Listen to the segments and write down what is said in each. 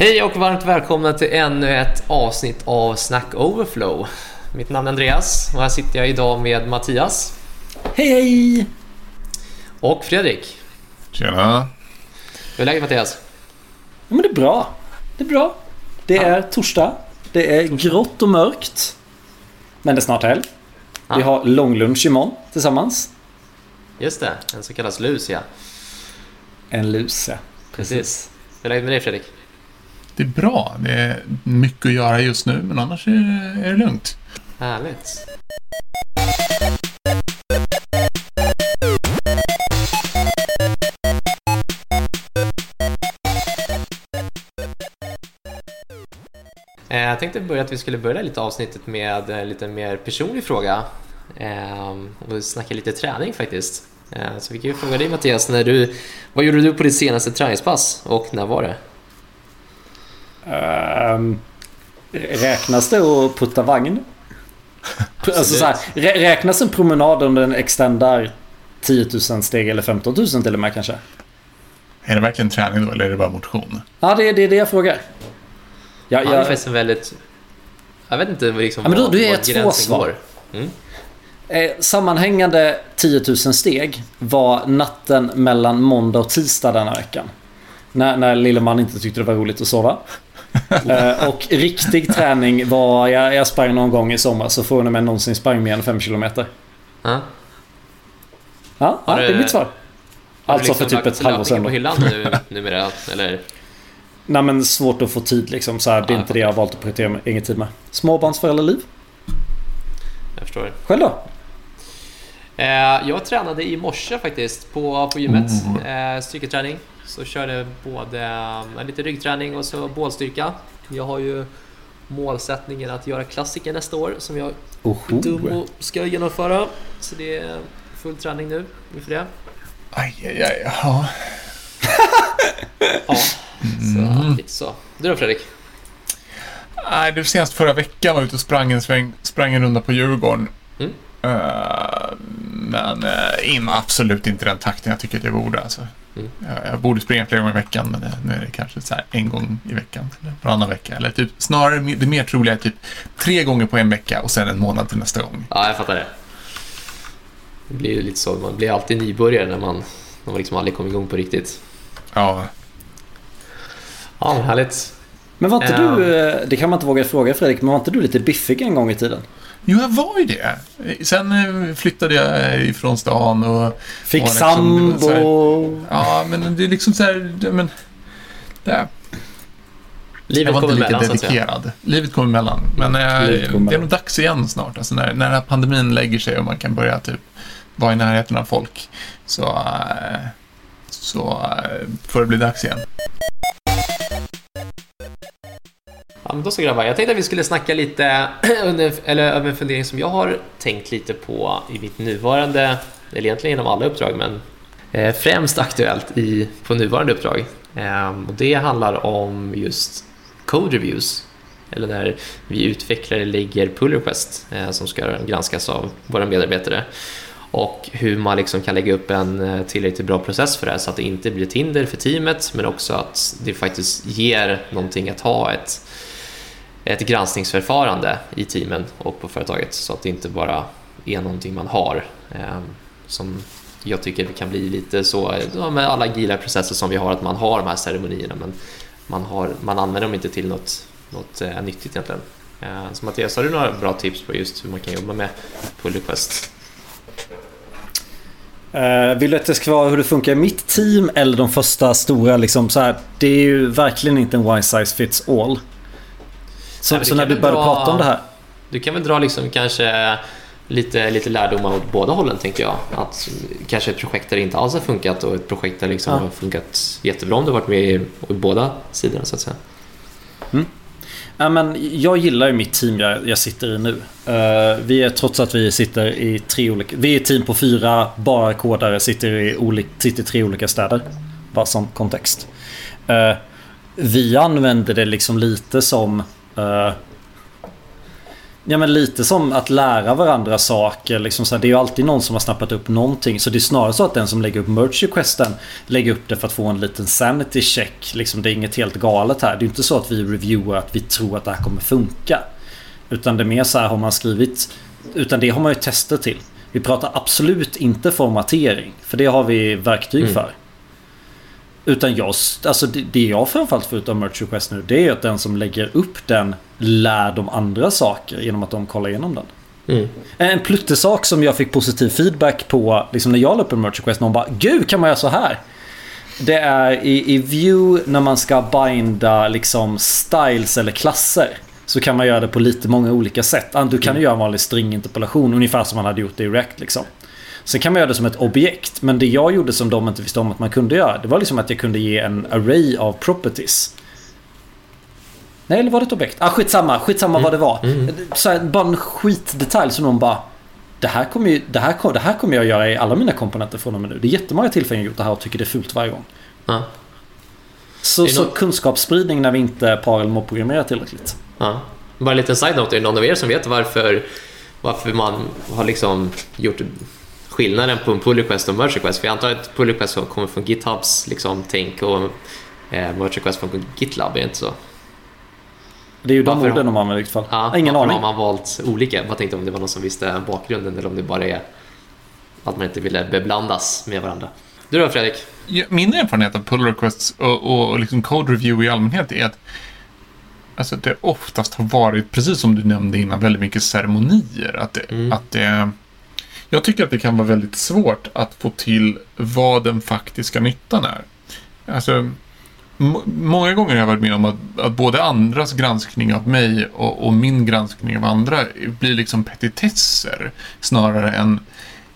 Hej och varmt välkomna till ännu ett avsnitt av Snack Overflow. Mitt namn är Andreas och här sitter jag idag med Mattias. Hej hej! Och Fredrik. Tjena. Hur är läget Mattias? Ja, men det är bra. Det är bra. Det Ja. är torsdag. Det är grått och mörkt. Men det är snart helg. Ja. Vi har långlunch imorgon tillsammans. Just det, en så kallad lus ja. En lus, ja. Precis. Hur är läget med dig Fredrik? Det är bra. Det är mycket att göra just nu, men annars är det, är det lugnt. Härligt. Eh, jag tänkte börja att vi skulle börja lite avsnittet med en lite mer personlig fråga. Ehm, och snacka lite träning faktiskt. Eh, så vi kan ju fråga dig Mattias, när du, vad gjorde du på ditt senaste träningspass och när var det? Ehm, räknas det att putta vagn? alltså så här, rä- räknas en promenad om den extendar 10 000 steg eller 15 000 till och med kanske? Är det verkligen träning då, eller är det bara motion? Ja, det är det, är det jag frågar. Ja, Ja, det är jag, faktiskt en väldigt... Jag vet inte liksom Ja, men då- var- då är var det två svar. går. Mm. Eh, sammanhängande 10 000 steg var natten mellan måndag och tisdag denna veckan. När, när lille man inte tyckte det var roligt att sova. Eh, och riktig träning var, jag, jag sprang någon gång i sommar så från och med någonsin sprang mer än 5 km. Ja, Ja. ja det är mitt svar. Alltså du för typ ett halvår sedan. på hyllan nu, numera? Eller? Nej men svårt att få tid liksom. Så här, det är Ja, inte det jag har valt att prioritera ingen tid med. Småbarnsföräldraliv. Jag förstår. Själv då? Eh, jag tränade i morse faktiskt på, på gymmet. Oh. Eh, styrketräning. Så körde både eh, lite ryggträning och så bålstyrka. Jag har ju målsättningen att göra klassiker nästa år som jag Oho. dum och ska genomföra. Så det är full träning nu inför det. Aj, aj, aj. Ja. Ja, så lite så. Du då Fredrik? Nej, det var senast förra veckan var jag ute och sprang en, sväng, sprang en runda på Djurgården. Mm. Eh, men uh, in absolut inte den takten jag tycker att jag borde. Alltså. Mm. Jag, jag borde springa flera gånger i veckan, men det, nu är det kanske så här en gång i veckan. Eller varannan vecka. Eller typ, snarare det mer troliga är typ tre gånger på en vecka och sen en månad till nästa gång. Ja, jag fattar det. Det blir ju lite så. Man blir alltid nybörjare när man, när man liksom aldrig kommer igång på riktigt. Ja, Ja, härligt. Men var inte Ja. du, eh, det kan man inte våga fråga Fredrik, men var inte du lite biffig en gång i tiden? Jo, jag var ju det. Sen eh, flyttade jag ifrån stan och... Fick var liksom, så här- sambo. Ja, men det är liksom så här... det- Men, det, Livet jag var inte lika dedikerad. Livet kommer emellan. Men eh, Livet kommer det är nog dags igen snart. Alltså när, när den här pandemin lägger sig och man kan börja typ vara i närheten av folk. Så, eh, så eh, får det bli dags igen. Ja, men då så grabbar. Jag tänkte att vi skulle snacka lite under, eller över en fundering som jag har tänkt lite på i mitt nuvarande, eller egentligen inom alla uppdrag, men eh, främst aktuellt i, på nuvarande uppdrag. Eh, och det handlar om just code reviews, eller när vi utvecklare lägger pull request eh, som ska granskas av våra medarbetare och hur man liksom kan lägga upp en eh, tillräckligt bra process för det här så att det inte blir ett hinder för teamet men också att det faktiskt ger någonting att ha ett, ett granskningsförfarande i teamen och på företaget så att det inte bara är någonting man har eh, som jag tycker kan bli lite så ja, med alla agila processer som vi har att man har de här ceremonierna men man, har, man använder dem inte till något, något eh, nyttigt egentligen. Eh, så Mattias, har du några bra tips på just hur man kan jobba med pull request? Eh, vill du att det ska vara hur det funkar i mitt team eller de första stora liksom så här, Det är ju verkligen inte en one size fits all. Så, Nej, så det när du började dra- prata om det här. Du kan väl dra liksom kanske lite, lite lärdomar åt båda hållen tänker jag. Att kanske ett projekt där det inte alls har funkat och ett projekt där liksom Ja. har funkat jättebra om du har varit med i, i båda sidorna så att säga. Ja, men jag gillar ju mitt team jag, jag sitter i nu. Eh, vi är trots att vi sitter i tre olika... Vi är ett team på fyra bara kodare sitter i, olik, sitter i tre olika städer. Bara som kontext. Eh, vi använder det liksom lite som... eh, Ja men lite som att lära varandra saker. Liksom så här, det är ju alltid någon som har snappat upp någonting. Så det är snarare så att den som lägger upp merch requesten lägger upp det för att få en liten sanity check. Liksom, det är inget helt galet här. Det är inte så att vi reviewar att vi tror att det här kommer funka. Utan det är mer så här har man skrivit. Utan det har man ju tester till. Vi pratar absolut inte formatering. För det har vi verktyg Mm. för. Utan jag, alltså det, det jag framförallt får ut av merch request nu det är att den som lägger upp den lär de andra saker genom att de kollar igenom den. Mm. En pluttesak som jag fick positiv feedback på liksom när jag la upp en merch request. Någon bara Gud kan man göra så här? Det är i, i view när man ska binda liksom styles eller klasser. Så kan man göra det på lite många olika sätt. Ah, Du kan ju göra en vanlig stringinterpolation ungefär som man hade gjort det i React liksom. Sen kan man göra det som ett objekt. Men det jag gjorde som de inte visste om att man kunde göra. Det var liksom att jag kunde ge en array av properties. Nej, eller var det ett objekt? Ah, skitsamma, skitsamma vad det var. Så här, bara en skitdetalj som någon bara... Det här, kommer ju, det, här, kom- det här kommer jag göra i alla mina komponenter från och med nu. Det är jättemånga tillfällen jag gjort det här och tycker det är fult varje gång. Ja. Så, så nå- kunskapsspridning när vi inte par eller mob-programmerar tillräckligt. Ja. Bara en liten side-note, är det någon av er som vet varför, varför man har liksom gjort skillnaden på en pull request och merge request? För jag antar att pull request kommer från GitHubs liksom, tänk och eh, merge request från GitLab, är det inte så? Det är ju de orden de använder i vilket fall. Ja, Ingen aning. har man valt olika? Jag tänkte om det var någon som visste bakgrunden eller om det bara är att man inte ville beblandas med varandra. Du då Fredrik? Ja, Min erfarenhet av pull requests och, och, och liksom code review i allmänhet är att alltså, det oftast har varit, precis som du nämnde innan, väldigt mycket ceremonier. Att det, Mm. att det, jag tycker att det kan vara väldigt svårt att få till vad den faktiska nyttan är. Alltså, må- många gånger har jag varit med om att, att både andras granskning av mig och, och min granskning av andra blir liksom petitesser snarare än,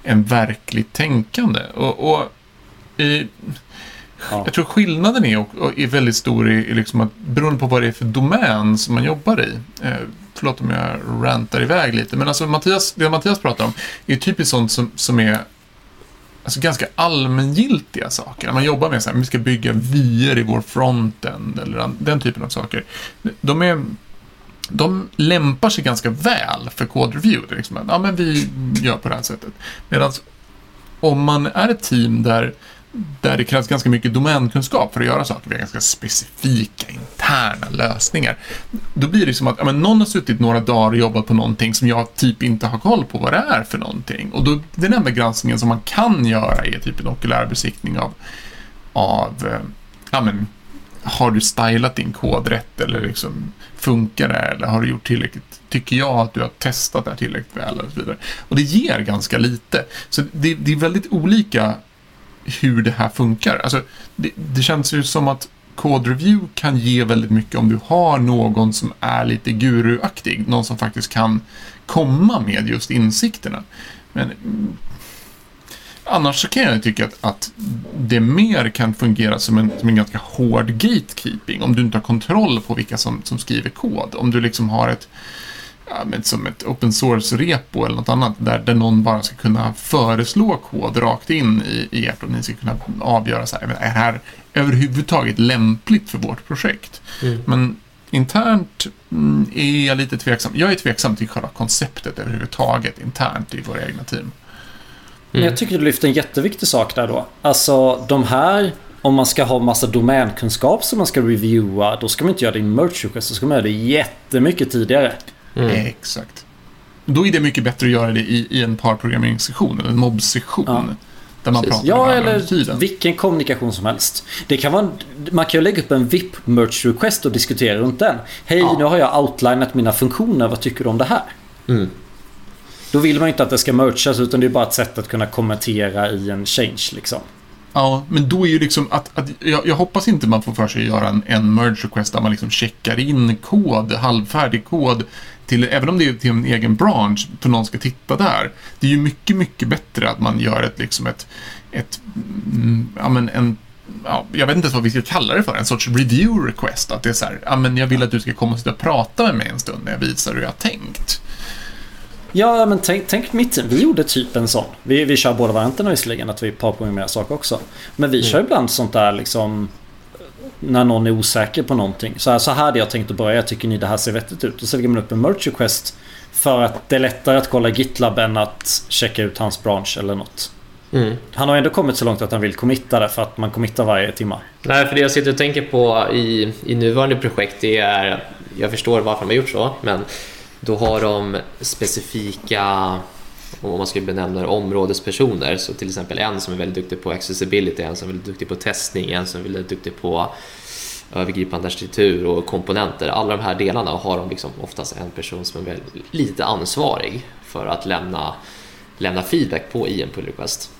än verkligt tänkande. Och, och i, Ja. jag tror skillnaden är, och är väldigt stor i, i liksom att, beroende på vad det är för domän som man jobbar i. Eh, förlåt om jag rantar iväg lite, men alltså Mattias, det Mattias pratar om är typiskt sånt som, som är alltså ganska allmängiltiga saker. När man jobbar med så här, vi ska bygga vyer i vår frontend eller den typen av saker. De är de lämpar sig ganska väl för code review. Det är liksom, ja, men vi gör på det här sättet. Medan om man är ett team där, där det krävs ganska mycket domänkunskap för att göra saker, vi har ganska specifika interna lösningar, då blir det som att ja, men någon har suttit några dagar och jobbat på någonting som jag typ inte har koll på vad det är för någonting. Och då, den enda granskningen som man kan göra är typ en okulär besiktning av, av eh, ja, men, har du stylat din kod rätt eller liksom funkar det eller har du gjort tillräckligt, tycker jag att du har testat det här tillräckligt väl och så vidare. Och det ger ganska lite. Så det, det är väldigt olika hur det här funkar. Alltså, det, det känns ju som att Code Review kan ge väldigt mycket om du har någon som är lite guruaktig. Någon som faktiskt kan komma med just insikterna. Men mm, annars så kan jag tycka att, att det mer kan fungera som en, som en ganska hård gatekeeping. Om du inte har kontroll på vilka som, som skriver kod. Om du liksom har ett ja, men som ett open source-repo eller något annat där, där någon bara ska kunna föreslå kod rakt in i, i ert och ni ska kunna avgöra så här, är det här överhuvudtaget lämpligt för vårt projekt? Mm. Men internt mm, är jag lite tveksam. Jag är tveksam till själva konceptet överhuvudtaget internt i våra egna team. Men jag tycker du lyfter en jätteviktig sak där då. Alltså de här, om man ska ha massa domänkunskap som man ska reviewa, då ska man inte göra det i merch request, då ska man göra det jättemycket tidigare. Mm. Exakt. Då är det mycket bättre att göra det i, i en parprogrammeringssession, eller en mobbsession. Ja. Där man Precis. pratar Ja, eller tiden. vilken kommunikation som helst. Det kan vara, man kan ju lägga upp en VIP merch request och diskutera runt den. Hej, Ja. nu har jag outlinat mina funktioner, vad tycker du om det här? Mm. Då vill man ju inte att det ska merchas utan det är bara ett sätt att kunna kommentera i en change liksom. Ja, men då är ju liksom att, att jag, jag hoppas inte man får för sig att göra en, en merge request där man liksom checkar in kod, halvfärdig kod, till, även om det är till en egen bransch, för någon ska titta där. Det är ju mycket, mycket bättre att man gör ett, liksom ett, ett mm, ja men en Ja, jag vet inte ens vad vi ska kalla det för, en sorts review request. Att det är så här, ja men jag vill att du ska komma och sitta och prata med mig en stund när jag visar hur jag har tänkt. Ja, men tänk, tänk mitt team. Vi gjorde typ en sån. Vi, vi kör båda varianterna visserligen, att vi parprogrammerar saker också. Men vi kör ibland sånt där liksom när någon är osäker på någonting. Så här, så här hade jag tänkt att börja. Tycker ni det här ser vettigt ut? Och så lägger man upp en merch request för att det är lättare att kolla GitLab än att checka ut hans bransch eller något. Mm. Han har ändå kommit så långt att han vill committa det för att man committar varje timme. Nej, för det jag sitter och tänker på i, i nuvarande projekt det är, jag förstår varför de har gjort så, men då har de specifika, om man skulle benämna det, områdespersoner. Så till exempel en som är väldigt duktig på accessibility, en som är väldigt duktig på testning, en som är väldigt duktig på övergripande arkitektur och komponenter. Alla de här delarna har de liksom oftast en person som är väldigt, lite ansvarig för att lämna, lämna feedback på i en pull request.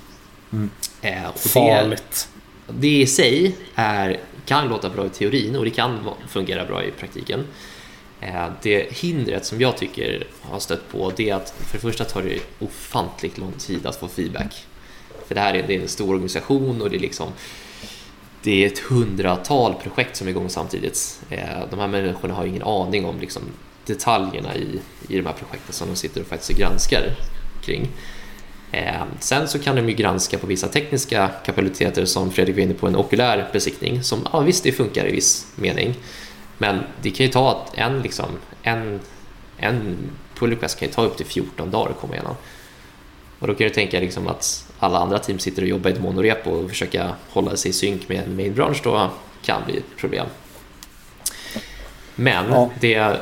Mm. Eh, och det- Farligt. det i sig är, kan låta bra i teorin och det kan fungera bra i praktiken. Eh, det hindret som jag tycker har stött på det är att för det första tar det ofantligt lång tid att få feedback. För det här är, det är en stor organisation och det är liksom det är ett hundratal projekt som är igång samtidigt. Eh, de här människorna har ingen aning om liksom detaljerna i, i de här projekten som de sitter och faktiskt granskar kring. Eh, sen så kan de ju granska på vissa tekniska kapabiliteter som Fredrik var inne på, en okulär besiktning som ja, visst det funkar i viss mening. Men det kan ju ta att en, liksom, en, en pull request kan ju ta upp till 14 dagar att komma igenom. Och då kan du tänka liksom att alla andra team sitter och jobbar i ett monorepo och försöka hålla sig i synk med en main branch då kan bli ett problem. Men Ja. det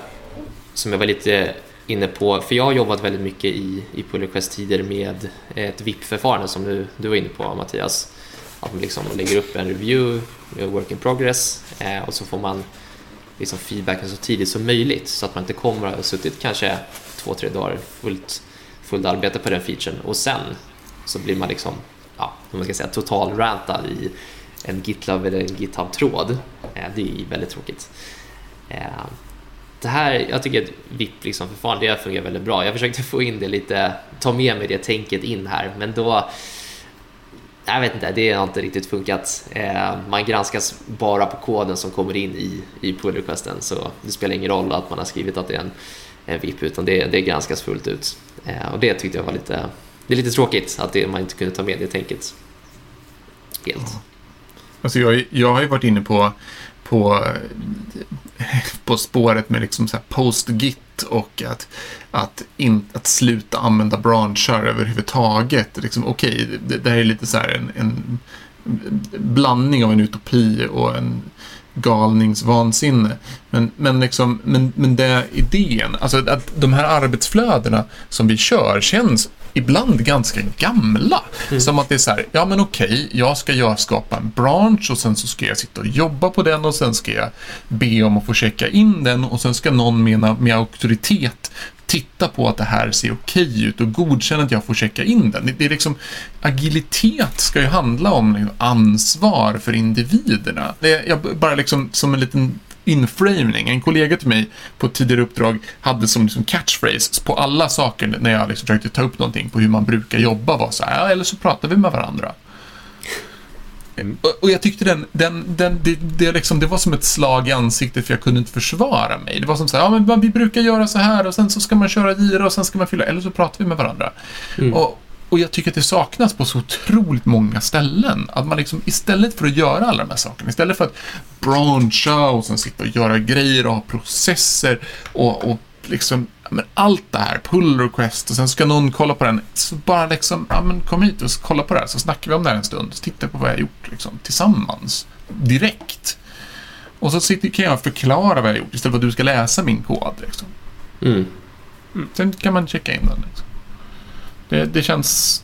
som jag var lite inne på, för jag har jobbat väldigt mycket i, i pull request-tider med ett VIP-förfarande som du, du var inne på Mattias. Att man liksom lägger upp en review, work in progress eh, och så får man liksom feedbacken så tidigt som möjligt så att man inte kommer att ha suttit kanske två, tre dagar fullt, fullt arbete på den featuren och sen så blir man liksom, ja, hur man ska säga total rantad i en GitLab eller en GitHub-tråd. Eh, det är väldigt tråkigt. Eh, det här, jag tycker att VIP liksom förfarande det fungerar väldigt bra. Jag försökte få in det lite, ta med mig det tänket in här, men då jag vet inte, det har inte riktigt funkat. Eh, man granskas bara på koden som kommer in i, i pull requesten så det spelar ingen roll att man har skrivit att det är en, en VIP utan det, det granskas fullt ut. Eh, och det tyckte jag var lite, det är lite tråkigt att det, man inte kunde ta med det tänket helt. Alltså jag, jag har ju varit inne på, på, på spåret med liksom så här post-git och att, att, in, att sluta använda branschar överhuvudtaget. Liksom, Okej, det, det här är lite så här en, en blandning av en utopi och en galningsvansinne. Men, men, liksom, men, men det idén, alltså att de här arbetsflödena som vi kör känns ibland ganska gamla. Som att det är så här, ja men okej, jag ska jag skapa en bransch och sen så ska jag sitta och jobba på den och sen ska jag be om att få checka in den och sen ska någon med, med auktoritet titta på att det här ser okej ut och godkänna att jag får checka in den. Det, det är liksom, agilitet ska ju handla om liksom, ansvar för individerna. Det, jag bara liksom som en liten inframing. En kollega till mig på ett tidigare uppdrag hade som liksom catchphrase på alla saker när jag liksom försökte ta upp någonting på hur man brukar jobba var så här, ja, eller så pratar vi med varandra. Och, och jag tyckte den, den, den det, det, liksom, det var som ett slag i ansiktet för jag kunde inte försvara mig. Det var som så här, ja men vi brukar göra så här och sen så ska man köra gira och sen ska man fylla, eller så pratar vi med varandra. Mm. Och, och jag tycker att det saknas på så otroligt många ställen. Att man liksom istället för att göra alla de här sakerna, istället för att brancha och sen sitta och göra grejer och ha processer och, och liksom, men allt det här, pull request och sen ska någon kolla på den. Så bara liksom, ja men kom hit och kolla på det här så snackar vi om det här en stund. Så tittar på vad jag har gjort liksom, tillsammans. Direkt. Och så sitter, kan jag förklara vad jag har gjort istället för att du ska läsa min kod. Liksom. Mm. Sen kan man checka in den. Liksom. Det, det, känns,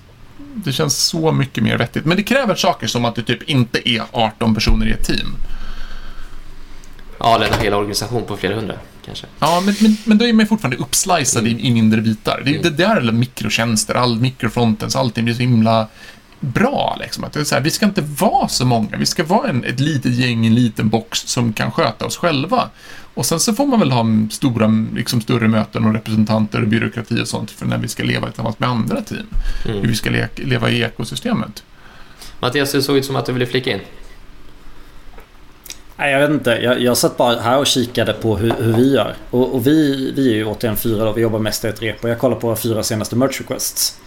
det känns så mycket mer vettigt. Men det kräver saker som att det typ inte är 18 personer i ett team. Ja, eller en hel organisation på flera hundra kanske. Ja, men, men, men då är man fortfarande uppslicead Mm. i, i mindre bitar. Det, Mm. det där är alla mikrotjänster, all mikrofrontens, allting blir så himla bra. Liksom. Att det är så här, vi ska inte vara så många, vi ska vara en, ett litet gäng, en liten box som kan sköta oss själva. Och sen så får man väl ha stora, liksom, större möten och representanter och byråkrati och sånt för när vi ska leva tillsammans med andra team. Hur Mm. vi ska le- leva i ekosystemet. Mattias, det såg ut som att du ville flika in. Nej, jag vet inte. Jag, jag satt bara här och kikade på hur, hur vi gör. Och, och vi, vi är ju återigen fyra då. Vi jobbar mest i ett rep. Och jag kollar på våra fyra senaste merch requests.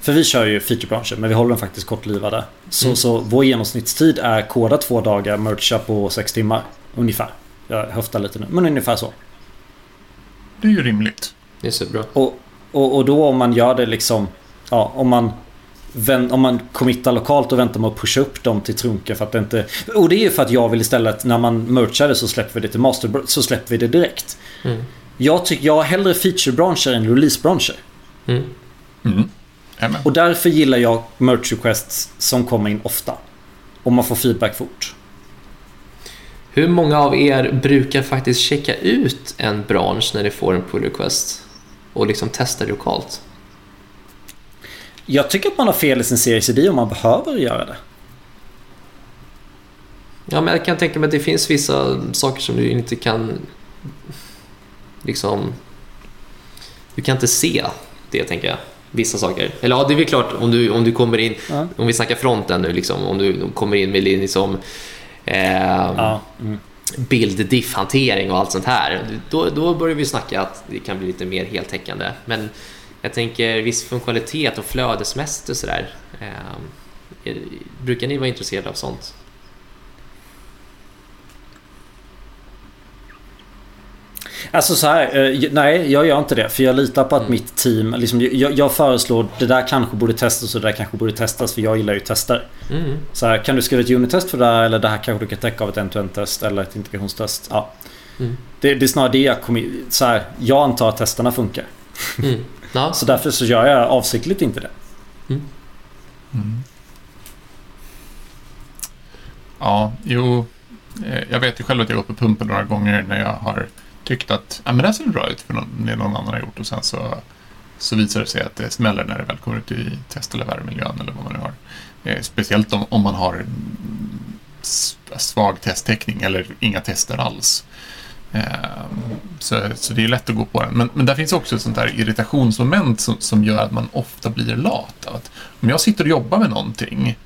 För vi kör ju featurebranscher, men vi håller dem faktiskt kortlivade. Så, Mm. så vår genomsnittstid är koda två dagar, mercha på sex timmar. Ungefär. Jag höftar lite nu, men ungefär så. Det är ju rimligt. Det är superbra. Och, och, och då om man gör det liksom... Ja, om man... Om man committar lokalt och väntar med att pusha upp dem till trunka för att det inte... Och det är ju för att jag vill istället när man merchar det så släpper vi det till master... Så släpper vi det direkt. Mm. Jag tycker jag har hellre feature-branscher än release-branscher. Mm. Mm. Och därför gillar jag merch requests som kommer in ofta. Och man får feedback fort. Hur många av er brukar faktiskt checka ut en bransch när ni får en pull request och liksom testa lokalt? Jag tycker att man har fel i sin series ID om man behöver göra det. Ja, men jag kan tänka mig att det finns vissa saker som du inte kan liksom... Du kan inte se det, tänker jag. Vissa saker. Eller ja, det är väl klart om du, om du kommer in... Ja. Om vi snackar fronten nu, liksom, om du kommer in med liksom... Eh, Ja. Mm. bild-diff-hantering och allt sånt här. Då, då börjar vi snacka att det kan bli lite mer heltäckande. Men jag tänker viss funktionalitet och flödesmässigt och sådär. Eh, brukar ni vara intresserade av sånt? Alltså så här, eh, nej jag gör inte det. För jag litar på att Mm. mitt team, liksom, jag, jag föreslår det där kanske borde testas och det där kanske borde testas för jag gillar ju tester. Mm. Så här, kan du skriva ett unit-test för det här eller det här kanske du kan täcka av ett end-to-end-test eller ett integrationstest. Ja. Mm. Det, det är snarare det jag kommer... Så här, jag antar att testerna funkar. Mm. Ja. Så därför så gör jag avsiktligt inte det. Mm. Ja, jo. eh, Jag vet ju själv att jag gått på pumpen några gånger när jag har tyckt att ja, men det här ser bra ut för någon, det någon annan har gjort och sen så, så visar det sig att det smäller när det väl kommer ut i test eller värmemiljön eller vad man nu har. Eh, speciellt om, om man har svag testtäckning eller inga tester alls. Eh, Så, så det är lätt att gå på den. Men, men där finns också ett sånt där irritationsmoment som, som gör att man ofta blir lat. Att om jag sitter och jobbar med någonting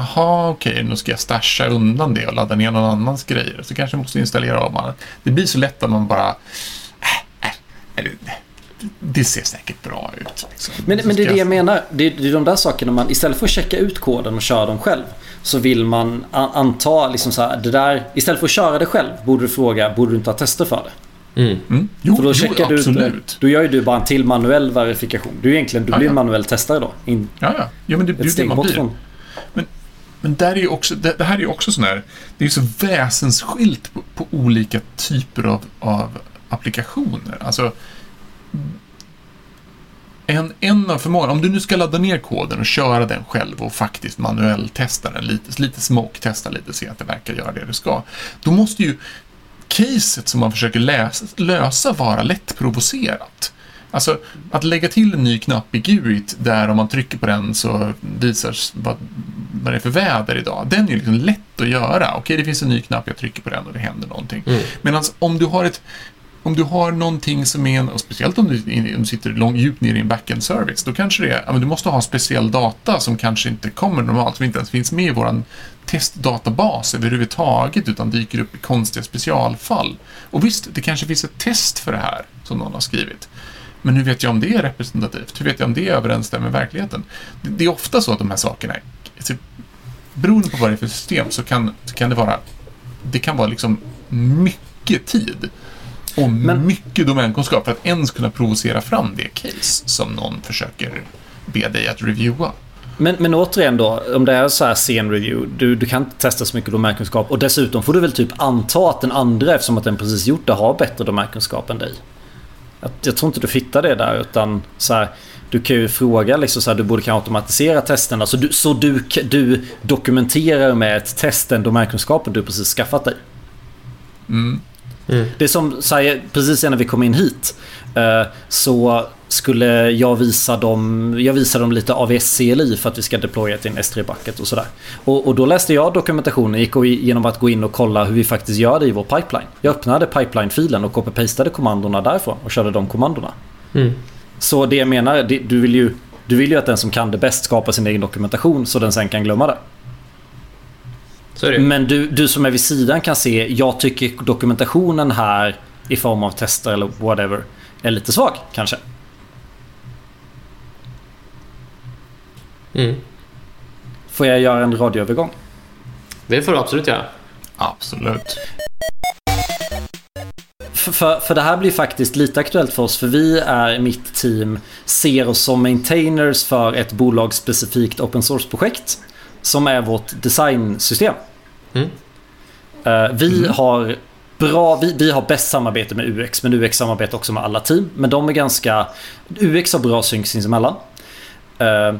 Jaha, okej, nu ska jag stasha undan det och ladda ner någon annans grejer. Så kanske jag måste installera om annat. Det blir så lätt att man bara... Äh, äh, det ser säkert bra ut. Liksom. Men, men det är det jag menar. Det är, det är de där sakerna man istället för att checka ut koden och köra dem själv. Så vill man anta liksom så här, det där. Istället för att köra det själv borde du fråga, borde du inte ha tester för det? Mm. Mm. Jo, För då jo, checkar du absolut. Då gör ju du bara en till manuell verifikation. Du är egentligen, du blir ja. en manuell testare då. In, Ja, ja. ja men det, det är ett ju det man bort blir. från. Men där är ju också, det, det här är ju också sån här, det är ju så väsensskilt på, på olika typer av, av applikationer. Alltså, en, en av förmågorna, om du nu ska ladda ner koden och köra den själv och faktiskt manuelltesta den lite, lite smoke-testa lite, se att det verkar göra det du ska. Då måste ju caset som man försöker läsa, lösa vara lättprovocerat. Alltså, att lägga till en ny knapp i GUIT där om man trycker på den så visar vad, vad det är för väder idag. Den är liksom lätt att göra. Okej, det finns en ny knapp, jag trycker på den och det händer någonting. Mm. Medan om du har ett om du har någonting som är en, och speciellt om du, om du sitter långt, djupt ner i en backend service, då kanske det är, ja, men du måste ha speciell data som kanske inte kommer normalt, som inte ens finns med i vår testdatabas överhuvudtaget, utan dyker upp i konstiga specialfall. Och visst, det kanske finns ett test för det här, som någon har skrivit. Men hur vet jag om det är representativt? Hur vet jag om det överensstämmer med verkligheten? Det, det är ofta så att de här sakerna, alltså, beroende på vad det är för system, så kan, så kan det vara, det kan vara liksom mycket tid och Men- mycket domänkunskap för att ens kunna provocera fram det case som någon försöker be dig att reviewa. Men, men återigen då, om det är så här sen review. Du, du kan inte testa så mycket domänkunskap. Och dessutom får du väl typ anta att den andra, eftersom att den precis gjort det, har bättre domänkunskap än dig. Jag, jag tror inte du hittar det där utan så här, Du kan ju fråga liksom så här, du borde kan automatisera testerna så du, så du, du dokumenterar med ett test den domänkunskapen du precis skaffat dig. Mm. Mm. Det är som så här, precis innan vi kom in hit eh, så skulle jag visa dem, jag visade dem lite AVS CLI för att vi ska deploya till en S3 bucket och sådär. Och, och då läste jag dokumentationen, gick och, genom att gå in och kolla hur vi faktiskt gör det i vår pipeline. Jag öppnade pipeline-filen och copy-pastade kommandona därifrån och körde de kommandona. Mm. Så det jag menar, det, du, vill ju, du vill ju att den som kan det bäst skapar sin egen dokumentation så den sen kan glömma det. Är det. Men du, du som är vid sidan kan se, jag tycker dokumentationen här i form av tester eller whatever är lite svag kanske. Mm. Får jag göra en radioövergång? Det får du absolut göra. Absolut. För, för, det här blir faktiskt lite aktuellt för oss. För vi är, mitt team, ser oss som maintainers för ett bolagsspecifikt open source-projekt. Som är vårt designsystem. Mm. Eh, vi har bra, vi, vi har bäst samarbete med UX, men UX samarbetar också med alla team. Men de är ganska, UX har bra synk sinsemellan. Eh,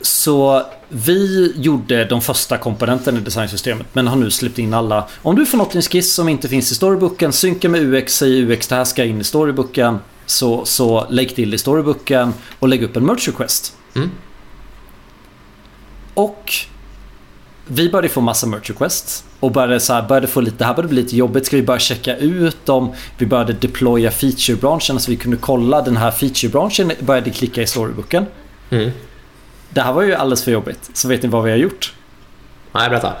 så vi gjorde de första komponenterna i designsystemet men har nu släppt in alla. Om du får något i en skiss som inte finns i storybooken, synka med UX, säg UX det här ska in i storybooken. Så, så lägg till i storybooken och lägg upp en merch request. Mm. Och vi började få massa merch requests och började, så här, började få lite, det här började bli lite jobbigt. Ska vi börja checka ut dem? Vi började deploya feature-branschen så vi kunde kolla den här feature-branschen började klicka i storybooken. Mm. Det här var ju alldeles för jobbigt. Så vet ni vad vi har gjort? Nej, berätta.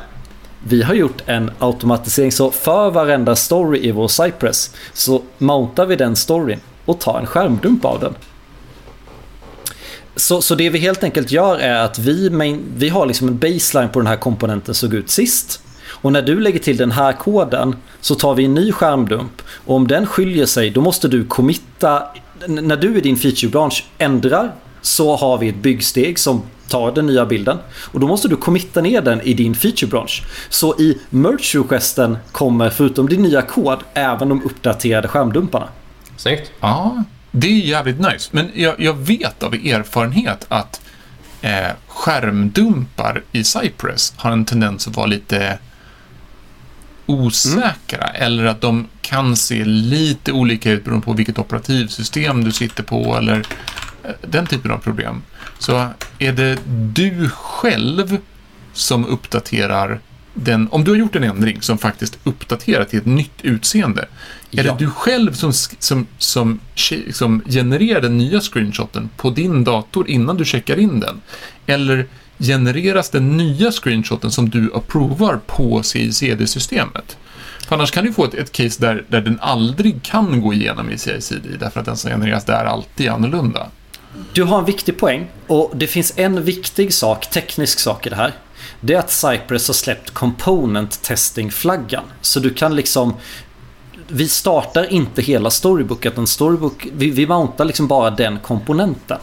Vi har gjort en automatisering så för varenda story i vår Cypress så mountar vi den storyn och tar en skärmdump av den. Så, så det vi helt enkelt gör är att vi, main, vi har liksom en baseline på den här komponenten såg ut sist. Och när du lägger till den här koden så tar vi en ny skärmdump. Och om den skiljer sig då måste du committa. När du i din featurebransch ändrar så har vi ett byggsteg som tar den nya bilden. Och då måste du committa ner den i din featurebransch. Så i merge requesten kommer förutom din nya kod även de uppdaterade skärmdumparna. Snyggt. Ja, det är jävligt nice. Men jag, jag vet av erfarenhet att eh, skärmdumpar i Cypress har en tendens att vara lite osäkra. Eller att de kan se lite olika ut beroende på vilket operativsystem du sitter på eller den typen av problem. Så är det du själv som uppdaterar den, om du har gjort en ändring som faktiskt uppdaterar till ett nytt utseende, är Ja. det du själv som, som, som, som genererar den nya screenshoten på din dator innan du checkar in den? Eller genereras den nya screenshoten som du approvar på CICD-systemet? För annars kan du få ett, ett case där, där den aldrig kan gå igenom i CICD därför att den som genereras där alltid är annorlunda. Du har en viktig poäng och det finns en viktig sak, teknisk sak i det här. Det är att Cypress har släppt component testing-flaggan. Så du kan liksom... Vi startar inte hela Storybook, utan Storybook, vi, vi mountar liksom bara den komponenten.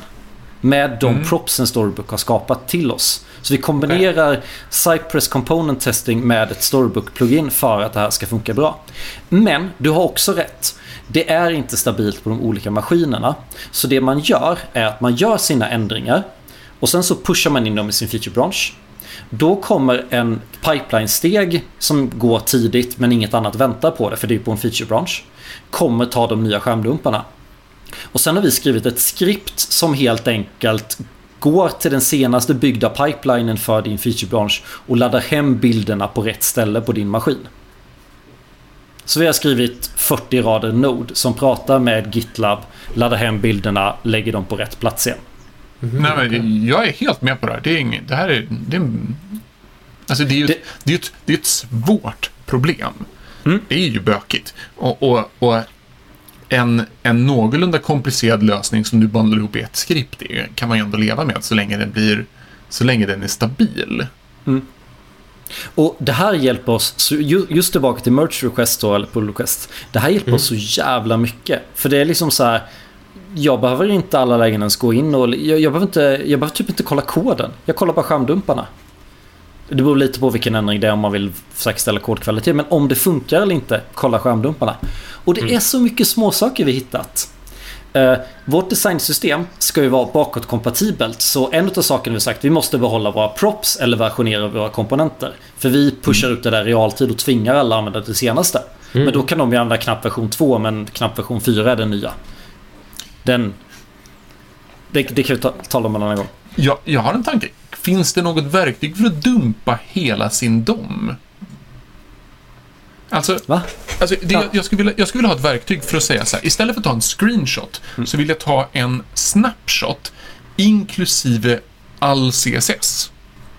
Med de propsen Storybook har skapat till oss. Så vi kombinerar Cypress Component Testing med ett Storybook-plugin för att det här ska funka bra. Men du har också rätt. Det är inte stabilt på de olika maskinerna. Så det man gör är att man gör sina ändringar och sen så pushar man in dem i sin feature-branch. Då kommer en pipeline-steg som går tidigt men inget annat väntar på det för det är på en feature-branch Kommer ta de nya skärmdumparna. Och sen har vi skrivit ett skript som helt enkelt går till den senaste byggda pipelinen för din feature-branch och laddar hem bilderna på rätt ställe på din maskin. Så vi har skrivit 40 rader Node som pratar med GitLab, laddar hem bilderna, lägger dem på rätt plats igen. Nej, men jag är helt med på det här. Det, är inget, det här är... Det är alltså det är ju Det- det... Det är ett, det är ett svårt problem. Mm. Det är ju bökigt. Och, och, och en, en någorlunda komplicerad lösning som du bandlar ihop i ett skript kan man ju ändå leva med så länge den blir så länge den är stabil. Och det här hjälper oss, så ju- just tillbaka till merch request då, eller pull request. Det här hjälper oss så jävla mycket. För det är liksom så här. Jag behöver inte alla lägen ens gå in och jag, jag, behöver inte, jag behöver typ inte kolla koden. Jag kollar bara skärmdumparna. Det beror lite på vilken ändring det är om man vill säkerställa kodkvalitet. Men om det funkar eller inte, kolla skärmdumparna. Och det är så mycket småsaker vi hittat. Eh, vårt designsystem ska ju vara bakåtkompatibelt. Så en av sakerna vi sagt, vi måste behålla våra props eller versionera våra komponenter. För vi pushar ut det där i realtid och tvingar alla använda det senaste. Men då kan de ju använda knapp version 2 men knapp version 4 är den nya. Den... Det, det kan vi ta, tala om en annan gång. Jag, jag har en tanke. Finns det något verktyg för att dumpa hela sin dom? Alltså, Va? Alltså, det, Ja. jag, jag, skulle vilja, jag skulle vilja ha ett verktyg för att säga så här. Istället för att ta en screenshot Mm. så vill jag ta en snapshot inklusive all CSS.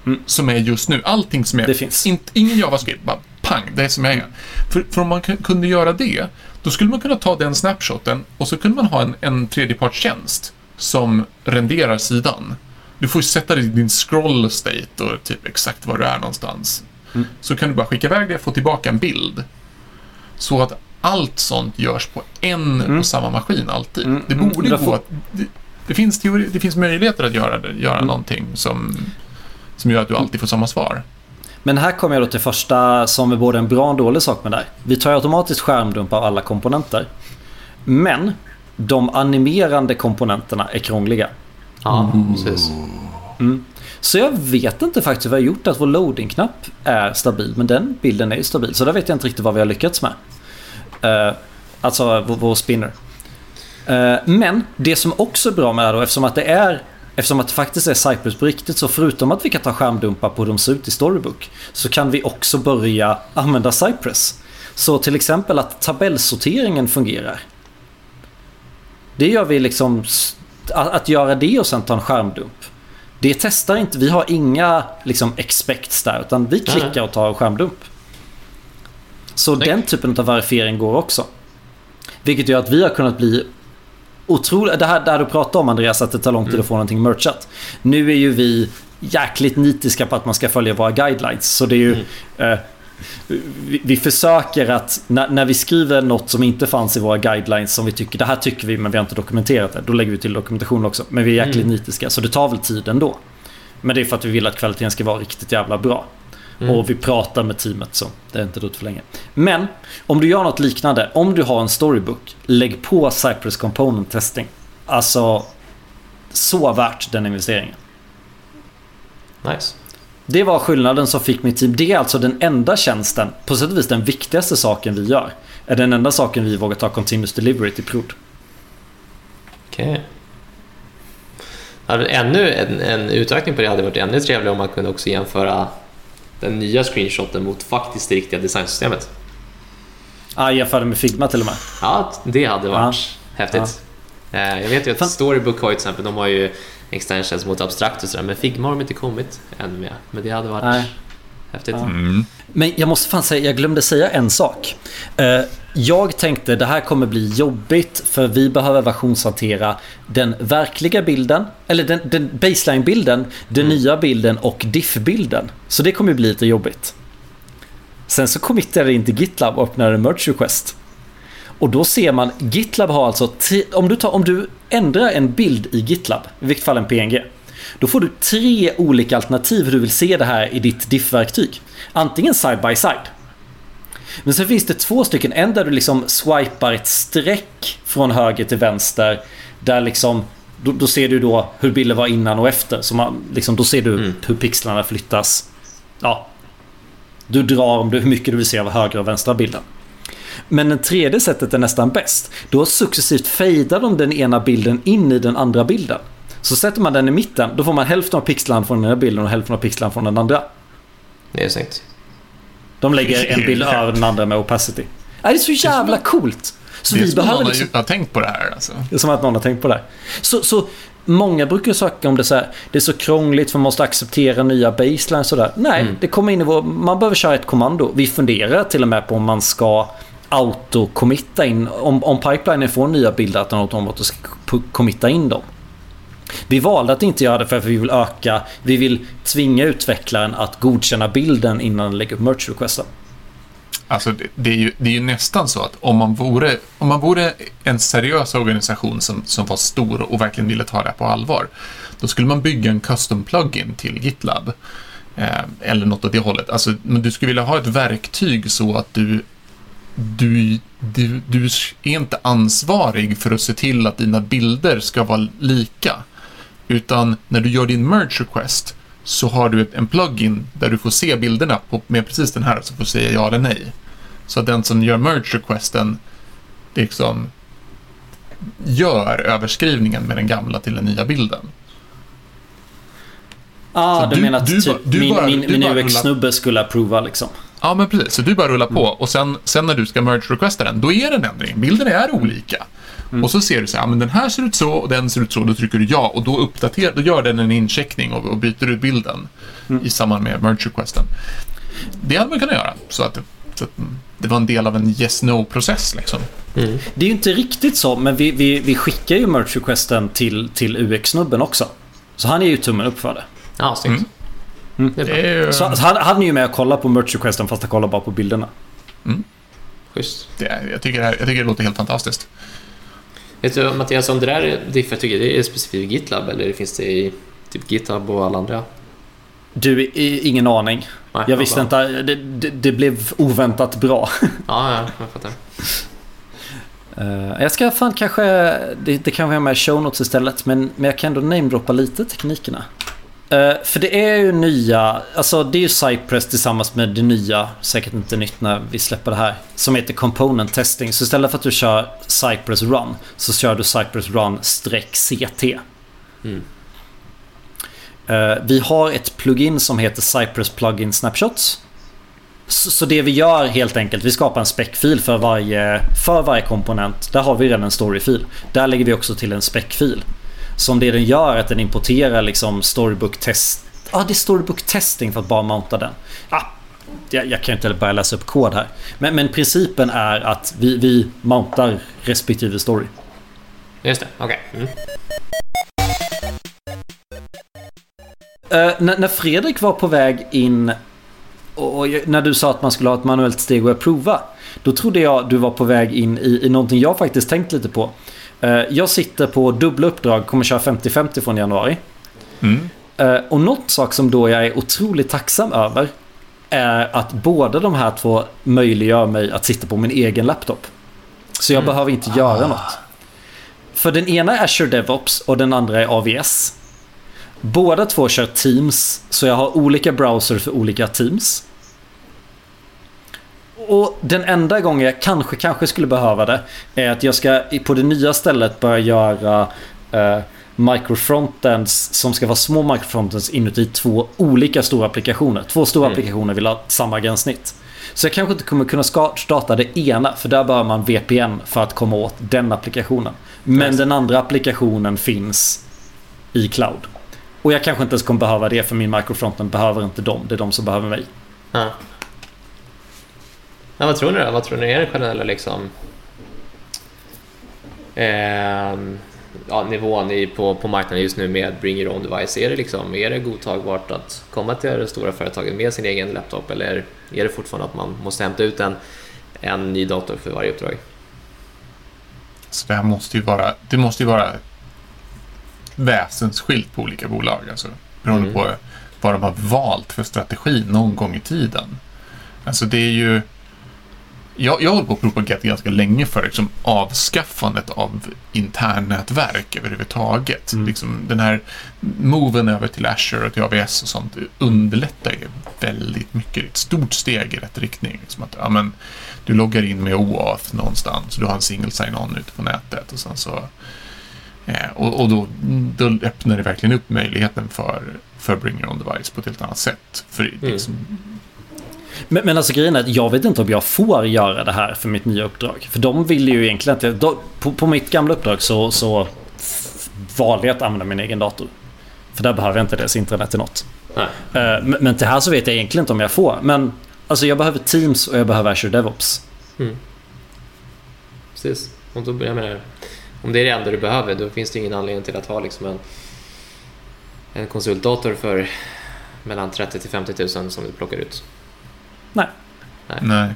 Mm. Som är just nu. Allting som är... Det finns. Inte, ingen JavaScript, bara pang, det är som jag är. För, för om man kun- kunde göra det, då skulle man kunna ta den snapshoten och så kunde man ha en, en tredjepartstjänst som renderar sidan. Du får ju sätta det i din scroll state och typ exakt var du är någonstans. Mm. Så kan du bara skicka iväg det och få tillbaka en bild. Så att allt sånt görs på en och samma maskin alltid. Mm, Det mm, borde därför- gå att... Det, det, finns teori, det finns möjligheter att göra, det, göra Mm. någonting som, som gör att du alltid får samma svar. Men här kommer jag då till första som är både en bra och en dålig sak med det här. Vi tar automatiskt skärmdump av alla komponenter. Men de animerande komponenterna är krångliga. Ja, precis. Så jag vet inte faktiskt vad jag har gjort att vår loading-knapp är stabil. Men den bilden är ju stabil. Så där vet jag inte riktigt vad vi har lyckats med. Uh, alltså vår, vår spinner. Eh, men det som också är bra med det här då, eftersom att det är Eftersom att det faktiskt är Cypress på riktigt så förutom att vi kan ta skärmdumpar på hur de ser ut i Storybook så kan vi också börja använda Cypress. Så till exempel att tabellsorteringen fungerar. Det gör vi liksom... Att, att göra det och sen ta en skärmdump. Det testar inte. Vi har inga liksom expects där utan vi klickar och tar skärmdump. Så Snyggt. den typen av verifiering går också. Vilket gör att vi har kunnat bli otroligt... Det här där du pratade om Andreas att det tar lång tid att få någonting merchat. Nu är ju vi jäkligt nitiska på att man ska följa våra guidelines. Så det är ju... Eh, vi, vi försöker att när, när vi skriver något som inte fanns i våra guidelines som vi tycker det här tycker vi men vi har inte dokumenterat det. Då lägger vi till dokumentation också. Men vi är jäkligt Mm. nitiska så det tar väl tid ändå. Men det är för att vi vill att kvaliteten ska vara riktigt jävla bra. Mm. Och vi pratar med teamet så det är inte dött för länge. Men om du gör något liknande. Om du har en storybook. Lägg på Cypress Component Testing. Alltså så värt den investeringen. Nice. Det var skillnaden som fick mitt team. Det är alltså den enda tjänsten, på sätt och vis den viktigaste saken vi gör. Är den enda saken vi vågar ta Continuous Delivery till prod. Okej. Okay. Ännu en, en utökning på det hade varit ännu trevligare om man kunde också jämföra den nya screenshoten mot faktiskt det riktiga designsystemet. Ah, jämförde med Figma till och med. Ja, det hade varit häftigt. Eh, Jag vet ju att. Storybook har ju till exempel, de har ju extensions mot abstrakt och sådär, men Figma har de inte kommit än med. Men det hade varit Nej. häftigt. Mm. Men jag måste fan säga, jag glömde säga en sak. Eh, Jag tänkte det här kommer bli jobbigt för vi behöver versionshantera den verkliga bilden, eller den, den baseline-bilden, den nya bilden och diff-bilden. Så det kommer bli lite jobbigt. Sen så committade jag in till GitLab och öppnade en merge request. Och då ser man, GitLab har alltså, om, du tar, om du ändrar en bild i GitLab, i vilket fall en PNG, då får du tre olika alternativ hur du vill se det här i ditt diff-verktyg. Antingen side by side. Men sen finns det två stycken. En där du liksom swipar ett streck från höger till vänster. Där liksom, då, då ser du då hur bilden var innan och efter. Så man, liksom, då ser du Mm. hur pixlarna flyttas. Ja. Du drar om du, hur mycket du vill se av höger och vänstra bilden. Men det tredje sättet är nästan bäst. Då successivt fejdar de den ena bilden in i den andra bilden. Så sätter man den i mitten, då får man hälften av pixlarna från den ena bilden och hälften av pixlarna från den andra. Det är snyggt. De lägger en bild över den andra med opacity. Ja, det är så jävla coolt! Så det är vi som behöver någon liksom... har tänkt på det här. Alltså. Det är som att någon har tänkt på det. här. Så, så många brukar söka om det så här. Det är så krångligt för man måste acceptera nya baselines och sådär. Nej, Mm. det kommer in i vår... Man behöver köra ett kommando. Vi funderar till och med på om man ska autocommitta in. Om, om pipelinen får nya bilder att den automatiskt ska committa in dem. Vi valde att inte göra det för att vi vill öka, vi vill tvinga utvecklaren att godkänna bilden innan den lägger upp merch requesten. Alltså, det, det, är ju, det är ju nästan så att om man vore, om man vore en seriös organisation som, som var stor och verkligen ville ta det här på allvar, då skulle man bygga en custom plugin till GitLab. Eh, eller något åt det hållet. Alltså, men du skulle vilja ha ett verktyg så att du, du, du, du är inte ansvarig för att se till att dina bilder ska vara lika. Utan när du gör din merge request så har du en plugin där du får se bilderna på, med precis den här, så får du säga ja eller nej. Så att den som gör merge requesten liksom gör överskrivningen med den gamla till den nya bilden. Ah, Så du, menar att du typ du min, min, min UX-snubbe skulle approva liksom? Ja, men precis. Så du bara rullar på och sen, sen när du ska merge requesta den, då är det en ändring. Bilderna är olika. Och så ser du så här, men den här ser ut så och den ser ut så. Då trycker du ja och då, uppdaterar, då gör den en incheckning och, och byter ut bilden i samband med merge requesten. Det hade man kunnat göra så att, det- så att mm, det var en del av en yes-no-process liksom. Mm. Det är ju inte riktigt så, men vi, vi, vi skickar ju merch requesten till, till UX-snubben också. Så han är ju tummen upp för det. Ja, snyggt. Mm. Det är är, Så han, han är ju med och kollar på merch requesten fast han kollar bara på bilderna. Schysst. Det, jag, tycker det här, jag tycker det låter helt fantastiskt. Vet du Mattias, om det där diffet, tycker det är specifikt i GitLab eller finns det i typ GitHub och alla andra? Du, i- ingen aning. Nej, Jag visste inte. Det, det, det blev oväntat bra. Ja, ja, jag fattar. Eh, jag ska fan kanske... Det, det kan vi ha med i show notes istället. Men, men jag kan ändå namedroppa lite teknikerna. Eh, för det är ju nya... Alltså det är ju Cypress tillsammans med det nya. Säkert inte nytt när vi släpper det här. Som heter Component Testing. Så istället för att du kör Cypress Run. Så kör du Cypress Run CT. Mm. Eh, vi har ett plugin som heter Cypress Plugin Snapshots. Så, så det vi gör helt enkelt, vi skapar en spec-fil för varje, för varje komponent. Där har vi redan en story-fil. Där lägger vi också till en spec-fil. Som det den gör att den importerar liksom storybook test... Ja, det är storybook testing för att bara mounta den. Ah, jag, jag kan inte börja läsa upp kod här. Men, men principen är att vi, vi mountar respektive story. Just det, okej. Mm. Eh, när, när Fredrik var på väg in och, och när du sa att man skulle ha ett manuellt steg och prova. Då trodde jag du var på väg in i, i någonting jag faktiskt tänkt lite på. Eh, jag sitter på dubbla uppdrag, kommer köra 50-50 från januari. Mm. Eh, och något sak som då jag är otroligt tacksam över är att båda de här två möjliggör mig att sitta på min egen laptop. Så jag behöver inte göra något. För den ena är Azure DevOps och den andra är AVS. Båda två kör Teams, så jag har olika browser för olika Teams. Och den enda gången jag kanske, kanske skulle behöva det är att jag ska på det nya stället börja göra eh, microfrontends som ska vara små microfrontends inuti två olika stora applikationer. Två stora Mm. applikationer vill ha samma gränssnitt. Så jag kanske inte kommer kunna starta det ena för där behöver man VPN för att komma åt den applikationen. Men den andra applikationen finns i cloud. Och jag kanske inte ens kommer behöva det för min microfrontend behöver inte dem. Det är de som behöver mig. Ja. Ja, vad tror ni då? Vad tror ni är den generella liksom, ehm, ja, nivån i, på, på marknaden just nu med Bring Your Own Device? Är det, liksom, är det godtagbart att komma till det stora företaget med sin egen laptop eller är det fortfarande att man måste hämta ut en, en ny dator för varje uppdrag? Så det här måste ju vara, det måste ju vara väsensskilt på olika bolag. Alltså, beroende Mm. på vad de har valt för strategi någon gång i tiden. Alltså det är ju... Jag, jag har hållit på och propagerat ganska länge för liksom, avskaffandet av internnätverk överhuvudtaget. Mm. Liksom, den här moven över till Azure och till AVS och sånt underlättar ju väldigt mycket. Det är ett stort steg i rätt riktning. Liksom att, ja, men, du loggar in med OAuth någonstans. Du har en single sign-on ute på nätet och sen så... Eh, och och då, då öppnar det verkligen upp möjligheten för, för Bring Your Own Device på ett helt annat sätt. För liksom, Men, men alltså grejen är att jag vet inte om jag får göra det här för mitt nya uppdrag. För de vill ju egentligen att jag, då, på, på mitt gamla uppdrag så, så valde jag att använda min egen dator. För där behöver jag inte deras internet till något. Nej. Eh, Men, men till här så vet jag egentligen inte om jag får. Men alltså jag behöver Teams och jag behöver Azure DevOps. Mm. Precis. Och då, jag menar, om det är det enda du behöver då finns det ingen anledning till att ha liksom en, en konsultdator för mellan 30 till 50 000 som du plockar ut. Nej.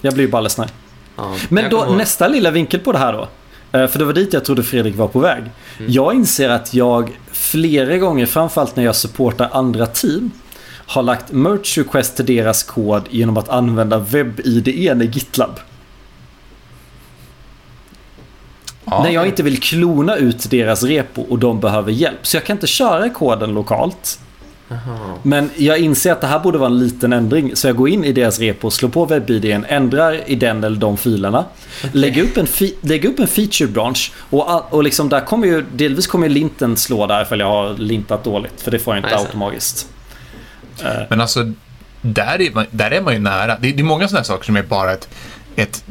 Jag blir ju bara ledsen. Ja, Men då kommer nästa lilla vinkel på det här då. Eh, För det var dit jag trodde Fredrik var på väg. Mm. Jag inser att jag flera gånger, framförallt när jag supportar andra team, har lagt merge request till deras kod genom att använda webb-IDE i GitLab. Ja. När jag inte vill klona ut deras repo och de behöver hjälp. Så jag kan inte köra koden lokalt. Jaha. Men jag inser att det här borde vara en liten ändring. Så jag går in i deras repo, slår på webb-IDn, ändrar i den eller de filerna. Lägger, upp en fi- lägger upp en feature branch. Och, och liksom där kommer ju, delvis kommer ju linten slå där för jag har lintat dåligt. För det får jag inte Nej, automatiskt. Men alltså, där är man, där är man ju nära. Det är, det är många sådana här saker som är bara ett, ett,